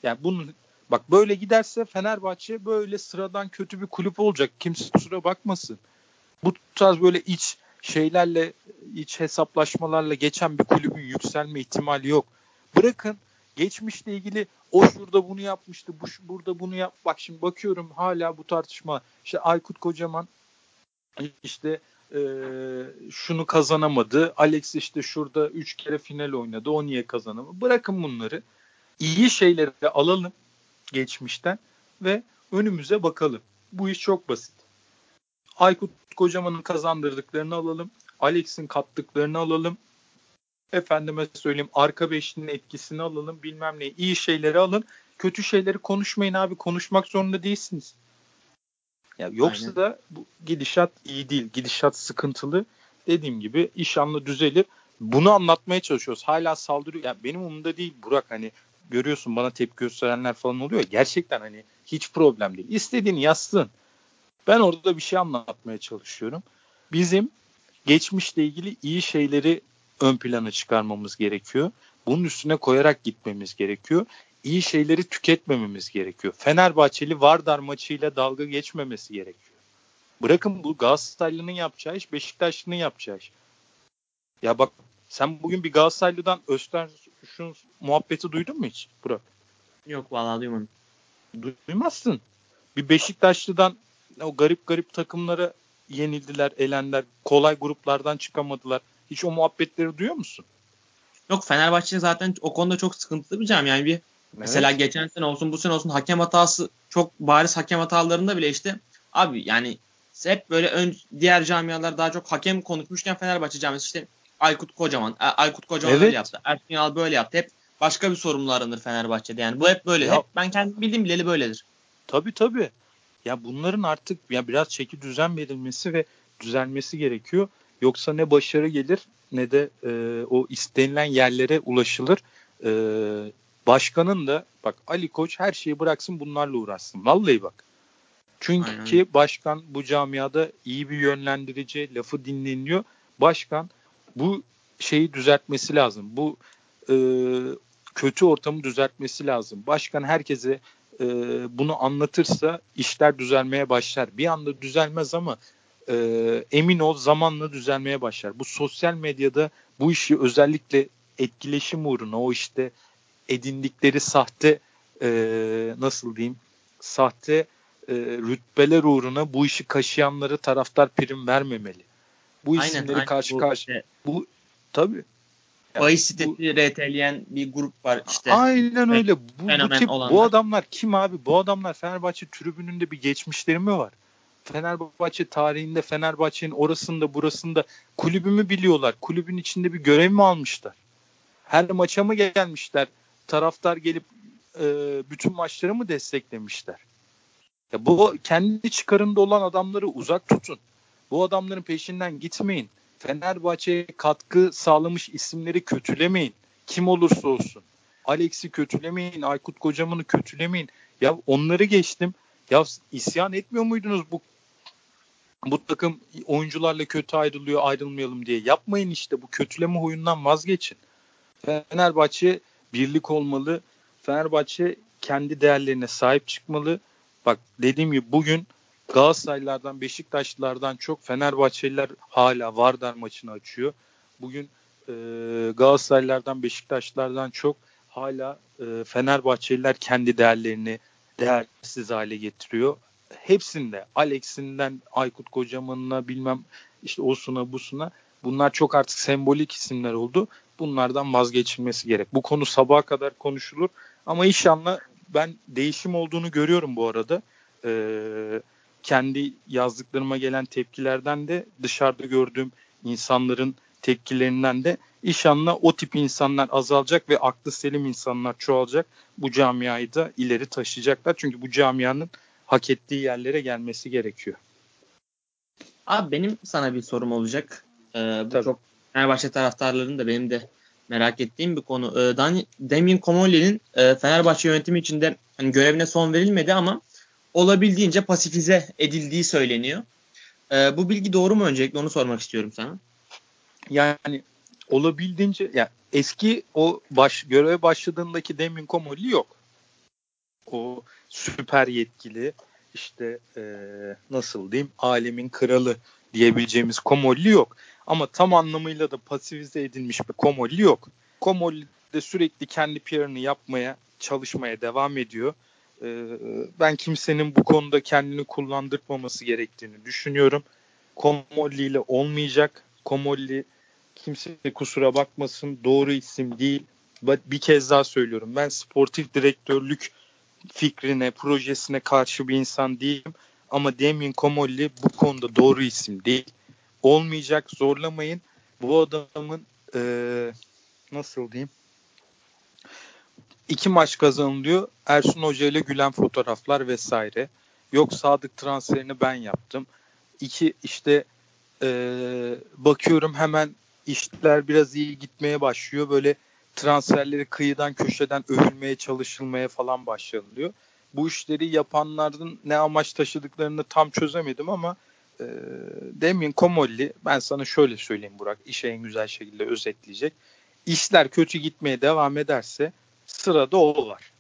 Yani bunun bak böyle giderse Fenerbahçe böyle sıradan kötü bir kulüp olacak. Kimse kusura bakmasın. Bu tarz böyle iç şeylerle iç hesaplaşmalarla geçen bir kulübün yükselme ihtimali yok. Bırakın geçmişle ilgili o şurada bunu yapmıştı, bu burada bunu yap. Bak şimdi bakıyorum hala bu tartışma. İşte Aykut Kocaman işte e, şunu kazanamadı. Alex işte şurada 3 kere final oynadı. O niye kazanamadı? Bırakın bunları. İyi şeyleri alalım geçmişten ve önümüze bakalım. Bu iş çok basit. Aykut Kocaman'ın kazandırdıklarını alalım. Alex'in kattıklarını alalım. Efendime söyleyeyim arka beşlinin etkisini alalım bilmem ne. İyi şeyleri alın. Kötü şeyleri konuşmayın abi. Konuşmak zorunda değilsiniz. Ya yoksa Aynen. da bu gidişat iyi değil. Gidişat sıkıntılı. Dediğim gibi iş anla düzelir. Bunu anlatmaya çalışıyoruz. Hala saldırıyor. Ya benim umurumda değil Burak hani görüyorsun bana tepki gösterenler falan oluyor. Gerçekten hani hiç problem değil. İstediğini yazsın. Ben orada bir şey anlatmaya çalışıyorum. Bizim geçmişle ilgili iyi şeyleri ön plana çıkarmamız gerekiyor. Bunun üstüne koyarak gitmemiz gerekiyor. İyi şeyleri tüketmememiz gerekiyor. Fenerbahçeli Vardar maçıyla dalga geçmemesi gerekiyor. Bırakın bu Galatasaraylı'nın yapacağı iş, Beşiktaşlı'nın yapacağı iş. Ya bak sen bugün bir Galatasaraylı'dan Öster şu muhabbeti duydun mu hiç Burak? Yok vallahi duymadım. Duymazsın. Bir Beşiktaşlı'dan o garip garip takımlara yenildiler, elendiler. Kolay gruplardan çıkamadılar. Hiç o muhabbetleri duyuyor musun? Yok Fenerbahçe zaten o konuda çok sıkıntılı bir cam. Yani bir evet. mesela geçen sene olsun bu sene olsun hakem hatası çok bariz hakem hatalarında bile işte abi yani hep böyle ön, diğer camialar daha çok hakem konuşmuşken Fenerbahçe camiası işte Aykut Kocaman, Aykut Kocaman evet. öyle yaptı. Ersun Yanal böyle yaptı. Hep başka bir sorumlu aranır Fenerbahçe'de. Yani bu hep böyle. Ya, hep ben kendim bildiğim bileli böyledir. Tabii tabii. Ya bunların artık ya biraz çeki düzen verilmesi ve düzelmesi gerekiyor. Yoksa ne başarı gelir ne de e, o istenilen yerlere ulaşılır. E, başkanın da bak Ali Koç her şeyi bıraksın bunlarla uğraşsın. Vallahi bak. Çünkü Aynen. başkan bu camiada iyi bir yönlendirici, lafı dinleniyor. Başkan bu şeyi düzeltmesi lazım. Bu e, kötü ortamı düzeltmesi lazım. Başkan herkese e, bunu anlatırsa işler düzelmeye başlar. Bir anda düzelmez ama e, emin ol zamanla düzelmeye başlar. Bu sosyal medyada bu işi özellikle etkileşim uğruna o işte edindikleri sahte e, nasıl diyeyim sahte e, rütbeler uğruna bu işi kaşıyanları taraftar prim vermemeli. Bu isimleri aynen. karşı karşı işte, bu tabii Bahis sitesi RT'leyen bir grup var işte. Aynen öyle. Bu, bu tip olanlar. bu adamlar kim abi? Bu adamlar Fenerbahçe tribününde bir geçmişleri mi var? Fenerbahçe tarihinde Fenerbahçe'nin orasında burasında kulübümü biliyorlar. Kulübün içinde bir görev mi almışlar? Her maça mı gelmişler? Taraftar gelip e, bütün maçları mı desteklemişler? Ya bu kendi çıkarında olan adamları uzak tutun. Bu adamların peşinden gitmeyin. Fenerbahçe'ye katkı sağlamış isimleri kötülemeyin. Kim olursa olsun. Alex'i kötülemeyin, Aykut Kocaman'ı kötülemeyin. Ya onları geçtim. Ya isyan etmiyor muydunuz bu bu takım oyuncularla kötü ayrılıyor ayrılmayalım diye yapmayın işte bu kötüleme huyundan vazgeçin. Fenerbahçe birlik olmalı. Fenerbahçe kendi değerlerine sahip çıkmalı. Bak dediğim gibi bugün Galatasaraylılardan, Beşiktaşlılardan çok Fenerbahçeliler hala Vardar maçını açıyor. Bugün e, Galatasaraylılardan, Beşiktaşlılardan çok hala e, Fenerbahçeliler kendi değerlerini değersiz hale getiriyor. Hepsinde Alex'inden Aykut Kocaman'ına bilmem işte Osun'a Busuna bunlar çok artık sembolik isimler oldu. Bunlardan vazgeçilmesi gerek. Bu konu sabaha kadar konuşulur ama inşallah ben değişim olduğunu görüyorum bu arada. Ee, kendi yazdıklarıma gelen tepkilerden de dışarıda gördüğüm insanların tepkilerinden de inşallah o tip insanlar azalacak ve aklı selim insanlar çoğalacak. Bu camiayı da ileri taşıyacaklar. Çünkü bu camianın hak ettiği yerlere gelmesi gerekiyor. Abi benim sana bir sorum olacak. Ee, bu Tabii. çok Fenerbahçe taraftarlarının da benim de merak ettiğim bir konu. Ee, Dan Damien Comolli'nin e, Fenerbahçe yönetimi içinde hani görevine son verilmedi ama olabildiğince pasifize edildiği söyleniyor. Ee, bu bilgi doğru mu öncelikle onu sormak istiyorum sana. Yani olabildiğince yani eski o baş göreve başladığındaki Demin Komolli yok. O süper yetkili işte e, nasıl diyeyim alemin kralı diyebileceğimiz Komolli yok. Ama tam anlamıyla da pasifize edilmiş bir Komolli yok. Komolli de sürekli kendi PR'ını yapmaya, çalışmaya devam ediyor. Ee, ben kimsenin bu konuda kendini kullandırmaması gerektiğini düşünüyorum. Komolli ile olmayacak. Komolli kimse kusura bakmasın doğru isim değil. Bir kez daha söylüyorum. Ben sportif direktörlük fikrine, projesine karşı bir insan değilim. Ama Damien Komolli bu konuda doğru isim değil. Olmayacak zorlamayın. Bu adamın e, nasıl diyeyim iki maç kazanılıyor. Ersun Hoca ile gülen fotoğraflar vesaire. Yok Sadık transferini ben yaptım. İki işte e, bakıyorum hemen işler biraz iyi gitmeye başlıyor. Böyle transferleri kıyıdan köşeden övülmeye çalışılmaya falan başlanılıyor. Bu işleri yapanların ne amaç taşıdıklarını tam çözemedim ama e, Demin Komolli ben sana şöyle söyleyeyim Burak işe en güzel şekilde özetleyecek. İşler kötü gitmeye devam ederse sırada o var.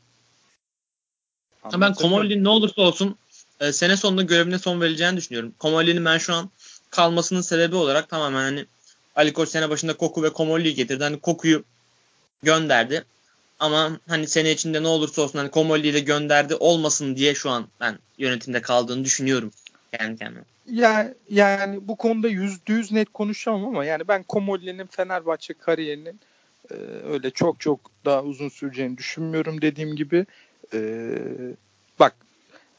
Anlatabiliyor ben Komolli'nin ne olursa olsun e, sene sonunda görevine son verileceğini düşünüyorum. Komolli'nin ben şu an kalmasının sebebi olarak tamamen hani Ali Koç sene başında Koku ve Komolli'yi getirdi. Hani Koku'yu gönderdi. Ama hani sene içinde ne olursa olsun hani Komolli'yi de gönderdi olmasın diye şu an ben yönetimde kaldığını düşünüyorum kendi kendime. Ya yani bu konuda yüzde yüz net konuşamam ama yani ben Komolli'nin Fenerbahçe kariyerinin e, öyle çok çok daha uzun süreceğini düşünmüyorum dediğim gibi. E, bak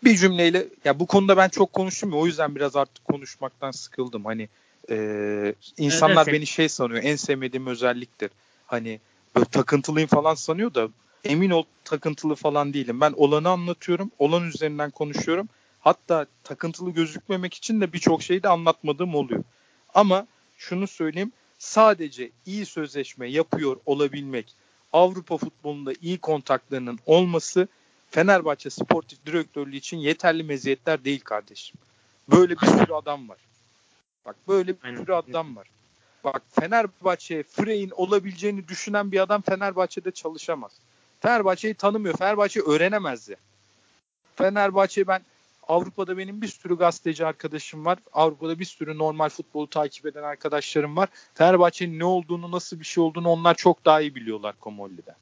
bir cümleyle ya bu konuda ben çok konuştum ya o yüzden biraz artık konuşmaktan sıkıldım. Hani e, insanlar evet, beni şey sanıyor en sevmediğim özelliktir. Hani böyle takıntılıyım falan sanıyor da emin ol takıntılı falan değilim. Ben olanı anlatıyorum. Olan üzerinden konuşuyorum. Hatta takıntılı gözükmemek için de birçok şeyi de anlatmadığım oluyor. Ama şunu söyleyeyim sadece iyi sözleşme yapıyor olabilmek, Avrupa futbolunda iyi kontaklarının olması Fenerbahçe sportif direktörlüğü için yeterli meziyetler değil kardeşim. Böyle bir sürü adam var. Bak böyle bir sürü adam var. Bak Fenerbahçe Frey'in olabileceğini düşünen bir adam Fenerbahçe'de çalışamaz. Fenerbahçe'yi tanımıyor. Fenerbahçe öğrenemez ya. Fenerbahçe ben Avrupa'da benim bir sürü gazeteci arkadaşım var. Avrupa'da bir sürü normal futbolu takip eden arkadaşlarım var. Fenerbahçe'nin ne olduğunu, nasıl bir şey olduğunu onlar çok daha iyi biliyorlar Komolli'den.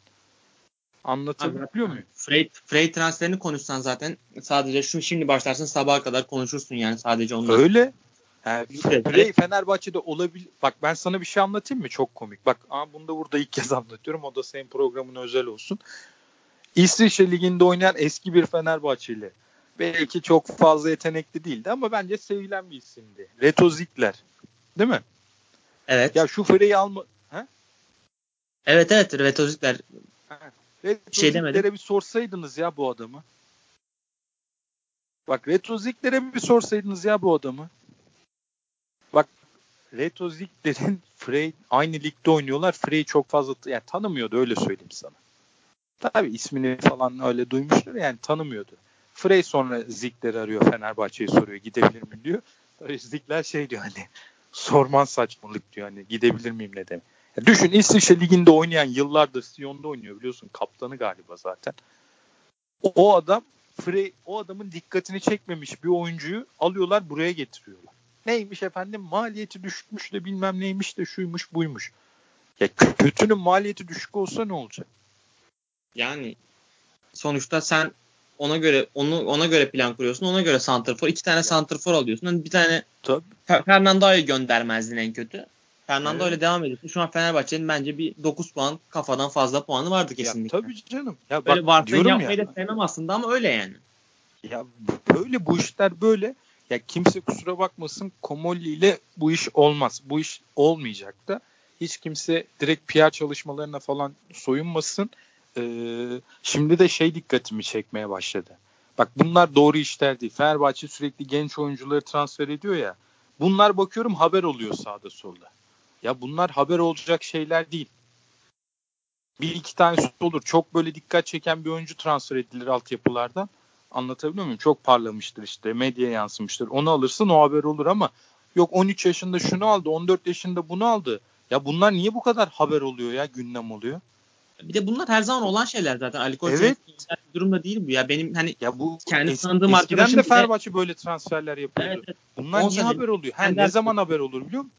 Anlatabiliyor muyum? Frey, Frey transferini konuşsan zaten sadece şu şimdi başlarsın sabaha kadar konuşursun yani sadece ondan. Öyle. Yani Frey Fenerbahçe'de olabilir. Bak ben sana bir şey anlatayım mı? Çok komik. Bak ama bunu da burada ilk kez anlatıyorum. O da senin programın özel olsun. İsviçre Ligi'nde oynayan eski bir Fenerbahçeli belki çok fazla yetenekli değildi ama bence sevilen bir isimdi. Reto Ziegler. Değil mi? Evet. Ya şu Frey'i alma... Ha? Evet evet Reto Ziegler. Reto şey bir sorsaydınız ya bu adamı. Bak Reto Ziegler'e bir sorsaydınız ya bu adamı. Bak Reto Ziegler'in Frey aynı ligde oynuyorlar. Frey çok fazla yani tanımıyordu öyle söyleyeyim sana. Tabii ismini falan öyle duymuştur yani tanımıyordu. Frey sonra Zikler arıyor Fenerbahçe'yi soruyor gidebilir mi diyor. İstiklal şey diyor hani sorman saçmalık diyor hani gidebilir miyim ne demek. Ya düşün İsviçre Ligi'nde oynayan yıllardır Sion'da oynuyor biliyorsun kaptanı galiba zaten. O, adam Frey, o adamın dikkatini çekmemiş bir oyuncuyu alıyorlar buraya getiriyorlar. Neymiş efendim maliyeti düşükmüş de bilmem neymiş de şuymuş buymuş. Ya kötünün maliyeti düşük olsa ne olacak? Yani sonuçta sen ona göre onu ona göre plan kuruyorsun. Ona göre santrfor. iki tane santrfor alıyorsun. Yani bir tane Tabii. Fernando'yu göndermezdin en kötü. Fernando Evet. ile devam ediyorsun. Şu an Fenerbahçe'nin bence bir 9 puan kafadan fazla puanı vardı kesinlikle. Ya, tabii canım. Ya Böyle bak varsayım diyorum yapmayı ya. da sevmem aslında ama öyle yani. Ya böyle bu işler böyle. Ya kimse kusura bakmasın Komolli ile bu iş olmaz. Bu iş olmayacak da. Hiç kimse direkt PR çalışmalarına falan soyunmasın. Ee, şimdi de şey dikkatimi çekmeye başladı. Bak bunlar doğru işler değil. Fenerbahçe sürekli genç oyuncuları transfer ediyor ya. Bunlar bakıyorum haber oluyor sağda solda. Ya bunlar haber olacak şeyler değil. Bir iki tanesi olur. Çok böyle dikkat çeken bir oyuncu transfer edilir altyapılardan. Anlatabiliyor muyum? Çok parlamıştır işte. Medyaya yansımıştır. Onu alırsın o haber olur ama yok 13 yaşında şunu aldı, 14 yaşında bunu aldı. Ya bunlar niye bu kadar haber oluyor ya, gündem oluyor? Bir de bunlar her zaman olan şeyler zaten. Ali Koç Evet. durumda değil bu. Ya benim hani Ya bu Kendi es- tanıdığım eskiden arkadaşım de Fenerbahçe böyle transferler yapıyordu. evet, evet, Bunlar On niye haber oluyor? Ha, ne zaman haber olur biliyor musun?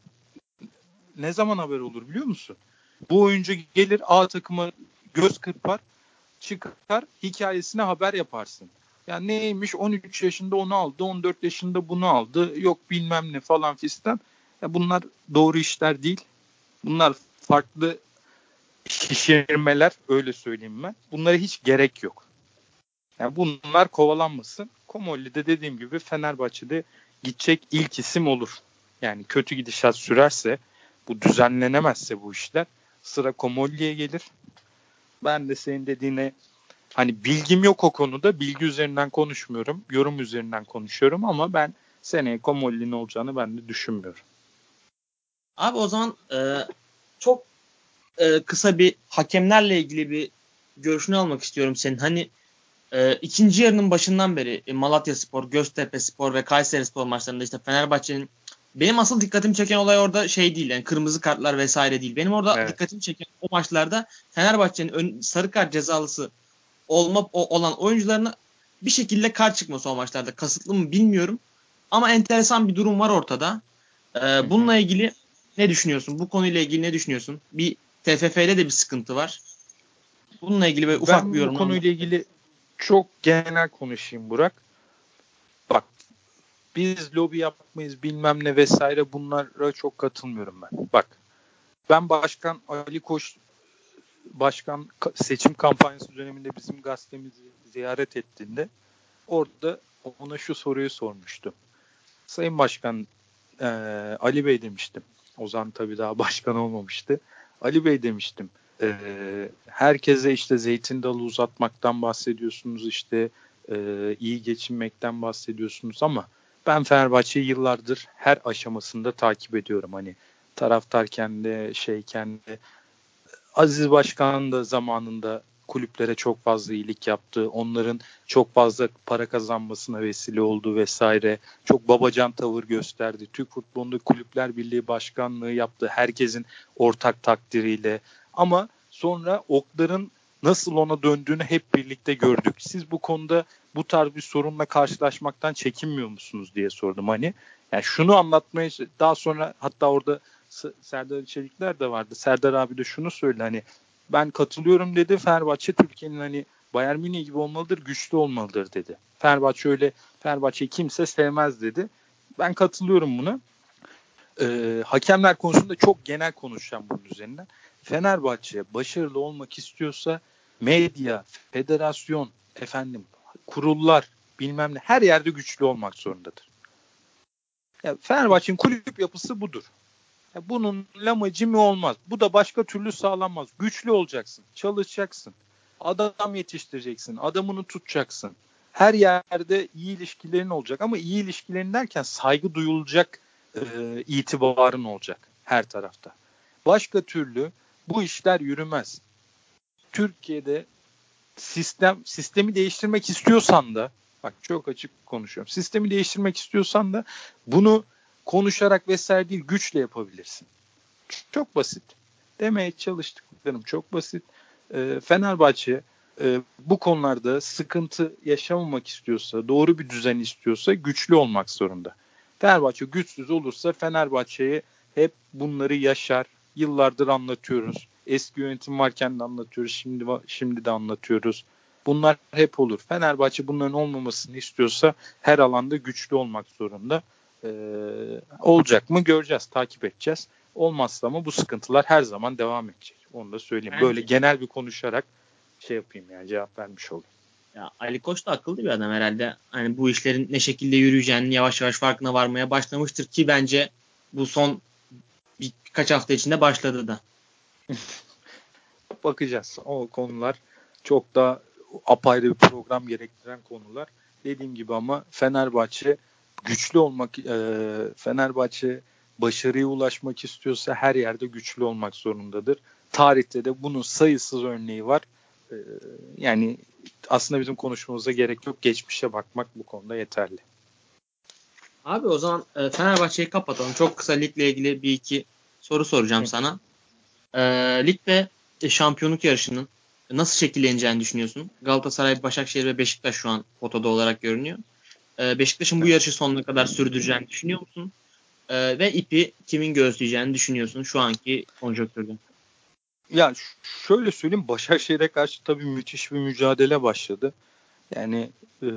Ne zaman haber olur biliyor musun? Bu oyuncu gelir A takıma göz kırpar, çıkar, hikayesine haber yaparsın. Ya neymiş 13 yaşında onu aldı, 14 yaşında bunu aldı, yok bilmem ne falan fistan. Ya bunlar doğru işler değil. Bunlar farklı şişirmeler öyle söyleyeyim ben. Bunlara hiç gerek yok. Yani bunlar kovalanmasın. Komolli de dediğim gibi Fenerbahçe'de gidecek ilk isim olur. Yani kötü gidişat sürerse, bu düzenlenemezse bu işler sıra Komolli'ye gelir. Ben de senin dediğine hani bilgim yok o konuda. Bilgi üzerinden konuşmuyorum. Yorum üzerinden konuşuyorum ama ben seneye Komolli'nin olacağını ben de düşünmüyorum. Abi o zaman e, çok e, kısa bir hakemlerle ilgili bir görüşünü almak istiyorum senin. Hani e, ikinci yarının başından beri e, Malatya Spor, Göztepe Spor ve Kayseri Spor maçlarında işte Fenerbahçe'nin benim asıl dikkatimi çeken olay orada şey değil yani kırmızı kartlar vesaire değil. Benim orada Evet. dikkatimi çeken o maçlarda Fenerbahçe'nin sarı kart cezalısı olma o- olan oyuncularına bir şekilde kart çıkması o maçlarda. Kasıtlı mı bilmiyorum. Ama enteresan bir durum var ortada. Ee, bununla ilgili ne düşünüyorsun? Bu konuyla ilgili ne düşünüyorsun? Bir TFF'de de bir sıkıntı var. Bununla ilgili böyle ufak ben bir yorum. bu konuyla ilgili çok genel konuşayım Burak. Bak biz lobi yapmayız bilmem ne vesaire bunlara çok katılmıyorum ben. Bak ben başkan Ali Koç başkan ka- seçim kampanyası döneminde bizim gazetemizi ziyaret ettiğinde orada ona şu soruyu sormuştum. Sayın Başkan eee, Ali Bey demiştim. Ozan tabii daha başkan olmamıştı. Ali Bey demiştim. eee, herkese işte zeytin dalı uzatmaktan bahsediyorsunuz işte eee, iyi geçinmekten bahsediyorsunuz ama ben Fenerbahçe'yi yıllardır her aşamasında takip ediyorum. Hani taraftarken de şeyken de Aziz Başkan da zamanında kulüplere çok fazla iyilik yaptı. Onların çok fazla para kazanmasına vesile oldu vesaire. Çok babacan tavır gösterdi. Türk Futbolunda Kulüpler Birliği Başkanlığı yaptı. Herkesin ortak takdiriyle. Ama sonra okların nasıl ona döndüğünü hep birlikte gördük. Siz bu konuda bu tarz bir sorunla karşılaşmaktan çekinmiyor musunuz diye sordum hani. Yani şunu anlatmaya daha sonra hatta orada Serdar Çelikler de vardı. Serdar abi de şunu söyledi hani ben katılıyorum dedi. Fenerbahçe Türkiye'nin hani Bayern Münih gibi olmalıdır, güçlü olmalıdır dedi. Fenerbahçe öyle Fenerbahçe'yi kimse sevmez dedi. Ben katılıyorum buna. Ee, hakemler konusunda çok genel konuşacağım bunun üzerinden. Fenerbahçe başarılı olmak istiyorsa medya, federasyon, efendim kurullar bilmem ne her yerde güçlü olmak zorundadır. Ya Fenerbahçe'nin kulüp yapısı budur. Ya bunun lamacı mı olmaz? Bu da başka türlü sağlanmaz. Güçlü olacaksın, çalışacaksın. Adam yetiştireceksin, adamını tutacaksın. Her yerde iyi ilişkilerin olacak ama iyi ilişkilerin derken saygı duyulacak e, itibarın olacak her tarafta. Başka türlü bu işler yürümez. Türkiye'de sistem sistemi değiştirmek istiyorsan da bak çok açık konuşuyorum. Sistemi değiştirmek istiyorsan da bunu konuşarak vesaire değil güçle yapabilirsin. Çok basit. Demeye çalıştıklarım çok basit. E, Fenerbahçe e, bu konularda sıkıntı yaşamamak istiyorsa, doğru bir düzen istiyorsa güçlü olmak zorunda. Fenerbahçe güçsüz olursa Fenerbahçe'ye hep bunları yaşar. Yıllardır anlatıyoruz. Eski yönetim varken de anlatıyoruz. Şimdi şimdi de anlatıyoruz. Bunlar hep olur. Fenerbahçe bunların olmamasını istiyorsa her alanda güçlü olmak zorunda. Ee, olacak mı göreceğiz, takip edeceğiz. Olmazsa ama bu sıkıntılar her zaman devam edecek. Onu da söyleyeyim. Bence. Böyle genel bir konuşarak şey yapayım yani cevap vermiş olayım. Ya Ali Koç da akıllı bir adam herhalde. Hani bu işlerin ne şekilde yürüyeceğini yavaş yavaş farkına varmaya başlamıştır ki bence bu son bir, birkaç hafta içinde başladı da. Bakacağız. O konular çok da apayrı bir program gerektiren konular. Dediğim gibi ama Fenerbahçe güçlü olmak e, Fenerbahçe başarıya ulaşmak istiyorsa her yerde güçlü olmak zorundadır. Tarihte de bunun sayısız örneği var. E, yani aslında bizim konuşmamıza gerek yok. Geçmişe bakmak bu konuda yeterli. Abi o zaman e, Fenerbahçe'yi kapatalım. Çok kısa ligle ilgili bir iki soru soracağım Hı. sana. E, ligde şampiyonluk yarışının nasıl şekilleneceğini düşünüyorsun? Galatasaray, Başakşehir ve Beşiktaş şu an potada olarak görünüyor. E, Beşiktaş'ın bu yarışı sonuna kadar sürdüreceğini düşünüyor musun? E, ve ipi kimin gözleyeceğini düşünüyorsun şu anki konjonktürde? Ya şöyle söyleyeyim Başakşehir'e karşı tabii müthiş bir mücadele başladı. Yani e,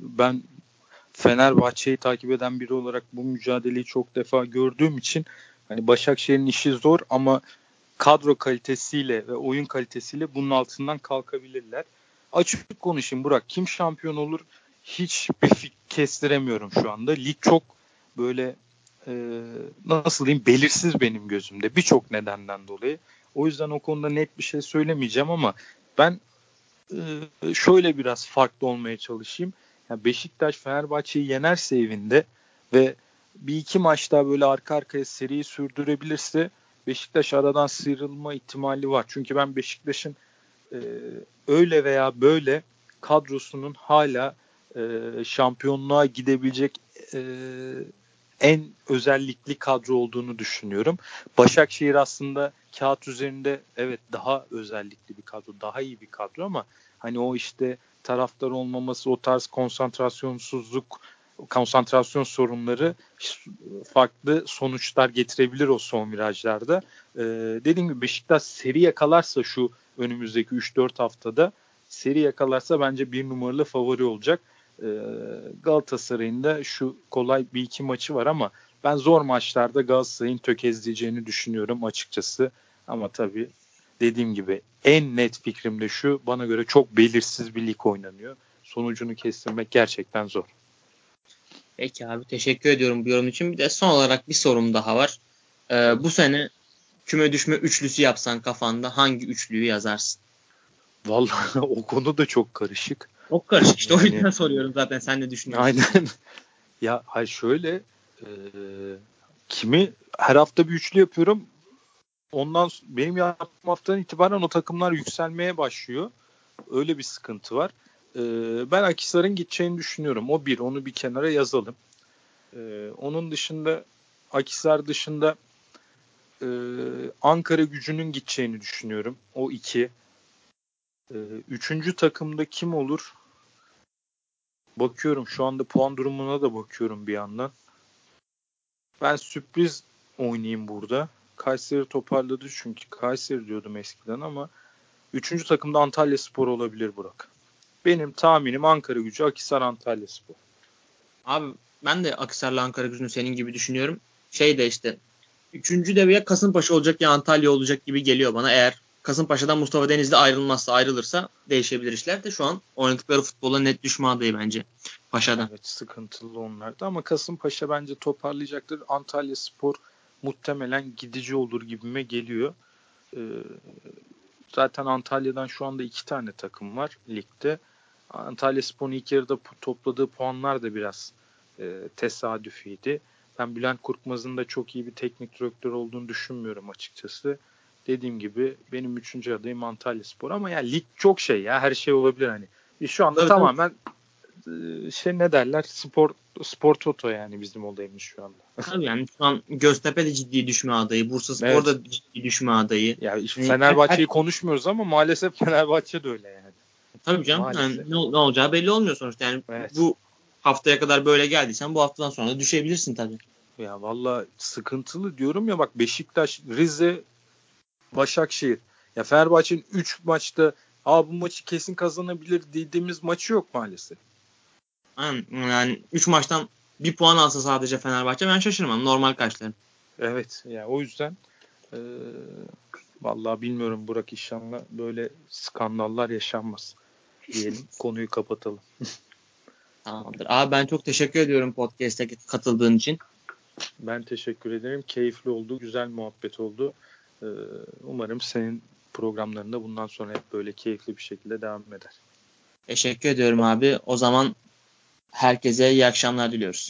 ben Fenerbahçe'yi takip eden biri olarak bu mücadeleyi çok defa gördüğüm için hani Başakşehir'in işi zor ama kadro kalitesiyle ve oyun kalitesiyle bunun altından kalkabilirler. Açık konuşayım Burak. Kim şampiyon olur hiç bir kestiremiyorum şu anda. Lig çok böyle e, nasıl diyeyim belirsiz benim gözümde birçok nedenden dolayı. O yüzden o konuda net bir şey söylemeyeceğim ama ben e, şöyle biraz farklı olmaya çalışayım. Yani Beşiktaş Fenerbahçe'yi yenerse evinde ve bir iki maç daha böyle arka arkaya seriyi sürdürebilirse Beşiktaş aradan sıyrılma ihtimali var. Çünkü ben Beşiktaş'ın e, öyle veya böyle kadrosunun hala e, şampiyonluğa gidebilecek e, en özellikli kadro olduğunu düşünüyorum. Başakşehir aslında kağıt üzerinde evet daha özellikli bir kadro, daha iyi bir kadro ama hani o işte taraftar olmaması, o tarz konsantrasyonsuzluk, konsantrasyon sorunları farklı sonuçlar getirebilir o son virajlarda. Ee, dediğim gibi Beşiktaş seri yakalarsa şu önümüzdeki 3-4 haftada seri yakalarsa bence bir numaralı favori olacak. Ee, Galatasaray'ın da şu kolay bir iki maçı var ama ben zor maçlarda Galatasaray'ın tökezleyeceğini düşünüyorum açıkçası. Ama tabii dediğim gibi en net fikrim de şu bana göre çok belirsiz bir lig oynanıyor. Sonucunu kestirmek gerçekten zor. Peki abi teşekkür ediyorum bu yorum için. Bir de son olarak bir sorum daha var. Ee, bu sene küme düşme üçlüsü yapsan kafanda hangi üçlüyü yazarsın? Vallahi o konu da çok karışık. Çok karışık işte yani, o yüzden soruyorum zaten sen ne düşünüyorsun? Aynen. ya hayır şöyle e, kimi her hafta bir üçlü yapıyorum. Ondan benim yaptığım haftadan itibaren o takımlar yükselmeye başlıyor. Öyle bir sıkıntı var. E, ben Akisar'ın gideceğini düşünüyorum. O bir onu bir kenara yazalım. E, onun dışında Akisar dışında e, Ankara gücünün gideceğini düşünüyorum. O iki. Ee, üçüncü takımda kim olur? Bakıyorum şu anda puan durumuna da bakıyorum bir yandan. Ben sürpriz oynayayım burada. Kayseri toparladı çünkü Kayseri diyordum eskiden ama üçüncü takımda Antalya Spor olabilir Burak. Benim tahminim Ankara gücü Akisar Antalya Spor. Abi ben de Akisar'la Ankara gücünü senin gibi düşünüyorum. Şey de işte üçüncü de Kasımpaşa olacak ya Antalya olacak gibi geliyor bana. Eğer Kasımpaşa'dan Mustafa Denizli ayrılmazsa ayrılırsa değişebilir işler de şu an oynadıkları futbola net düşme adayı bence Paşa'dan. Evet sıkıntılı onlarda ama Kasımpaşa bence toparlayacaktır. Antalya Spor muhtemelen gidici olur gibime geliyor. Ee, zaten Antalya'dan şu anda iki tane takım var ligde. Antalya Spor'un ilk yarıda topladığı puanlar da biraz e, tesadüfiydi. Ben Bülent Korkmaz'ın da çok iyi bir teknik direktör olduğunu düşünmüyorum açıkçası dediğim gibi benim üçüncü adayım Antalya Spor ama ya lig çok şey ya her şey olabilir hani. E şu anda evet, tamamen e, şey ne derler spor spor toto yani bizim olayımız şu anda. Tabii yani şu an Göztepe de ciddi düşme adayı. Bursa Spor evet. da ciddi düşme adayı. Ya işte Fenerbahçe'yi konuşmuyoruz ama maalesef Fenerbahçe de öyle yani. Tabii canım. Yani ne, ne olacağı belli olmuyor sonuçta. Yani evet. bu haftaya kadar böyle geldiysen bu haftadan sonra da düşebilirsin tabii. Ya valla sıkıntılı diyorum ya bak Beşiktaş, Rize, Başakşehir. Ya Fenerbahçe'nin 3 maçta Aa bu maçı kesin kazanabilir dediğimiz maçı yok maalesef. Yani 3 maçtan bir puan alsa sadece Fenerbahçe ben şaşırmam. Normal karşılarım. Evet. Ya yani o yüzden e, vallahi bilmiyorum Burak inşallah böyle skandallar yaşanmaz diyelim. Konuyu kapatalım. Tamamdır. Abi ben çok teşekkür ediyorum podcast'e katıldığın için. Ben teşekkür ederim. Keyifli oldu. Güzel muhabbet oldu. Ee, umarım senin programlarında bundan sonra hep böyle keyifli bir şekilde devam eder. Teşekkür ediyorum abi. O zaman herkese iyi akşamlar diliyoruz.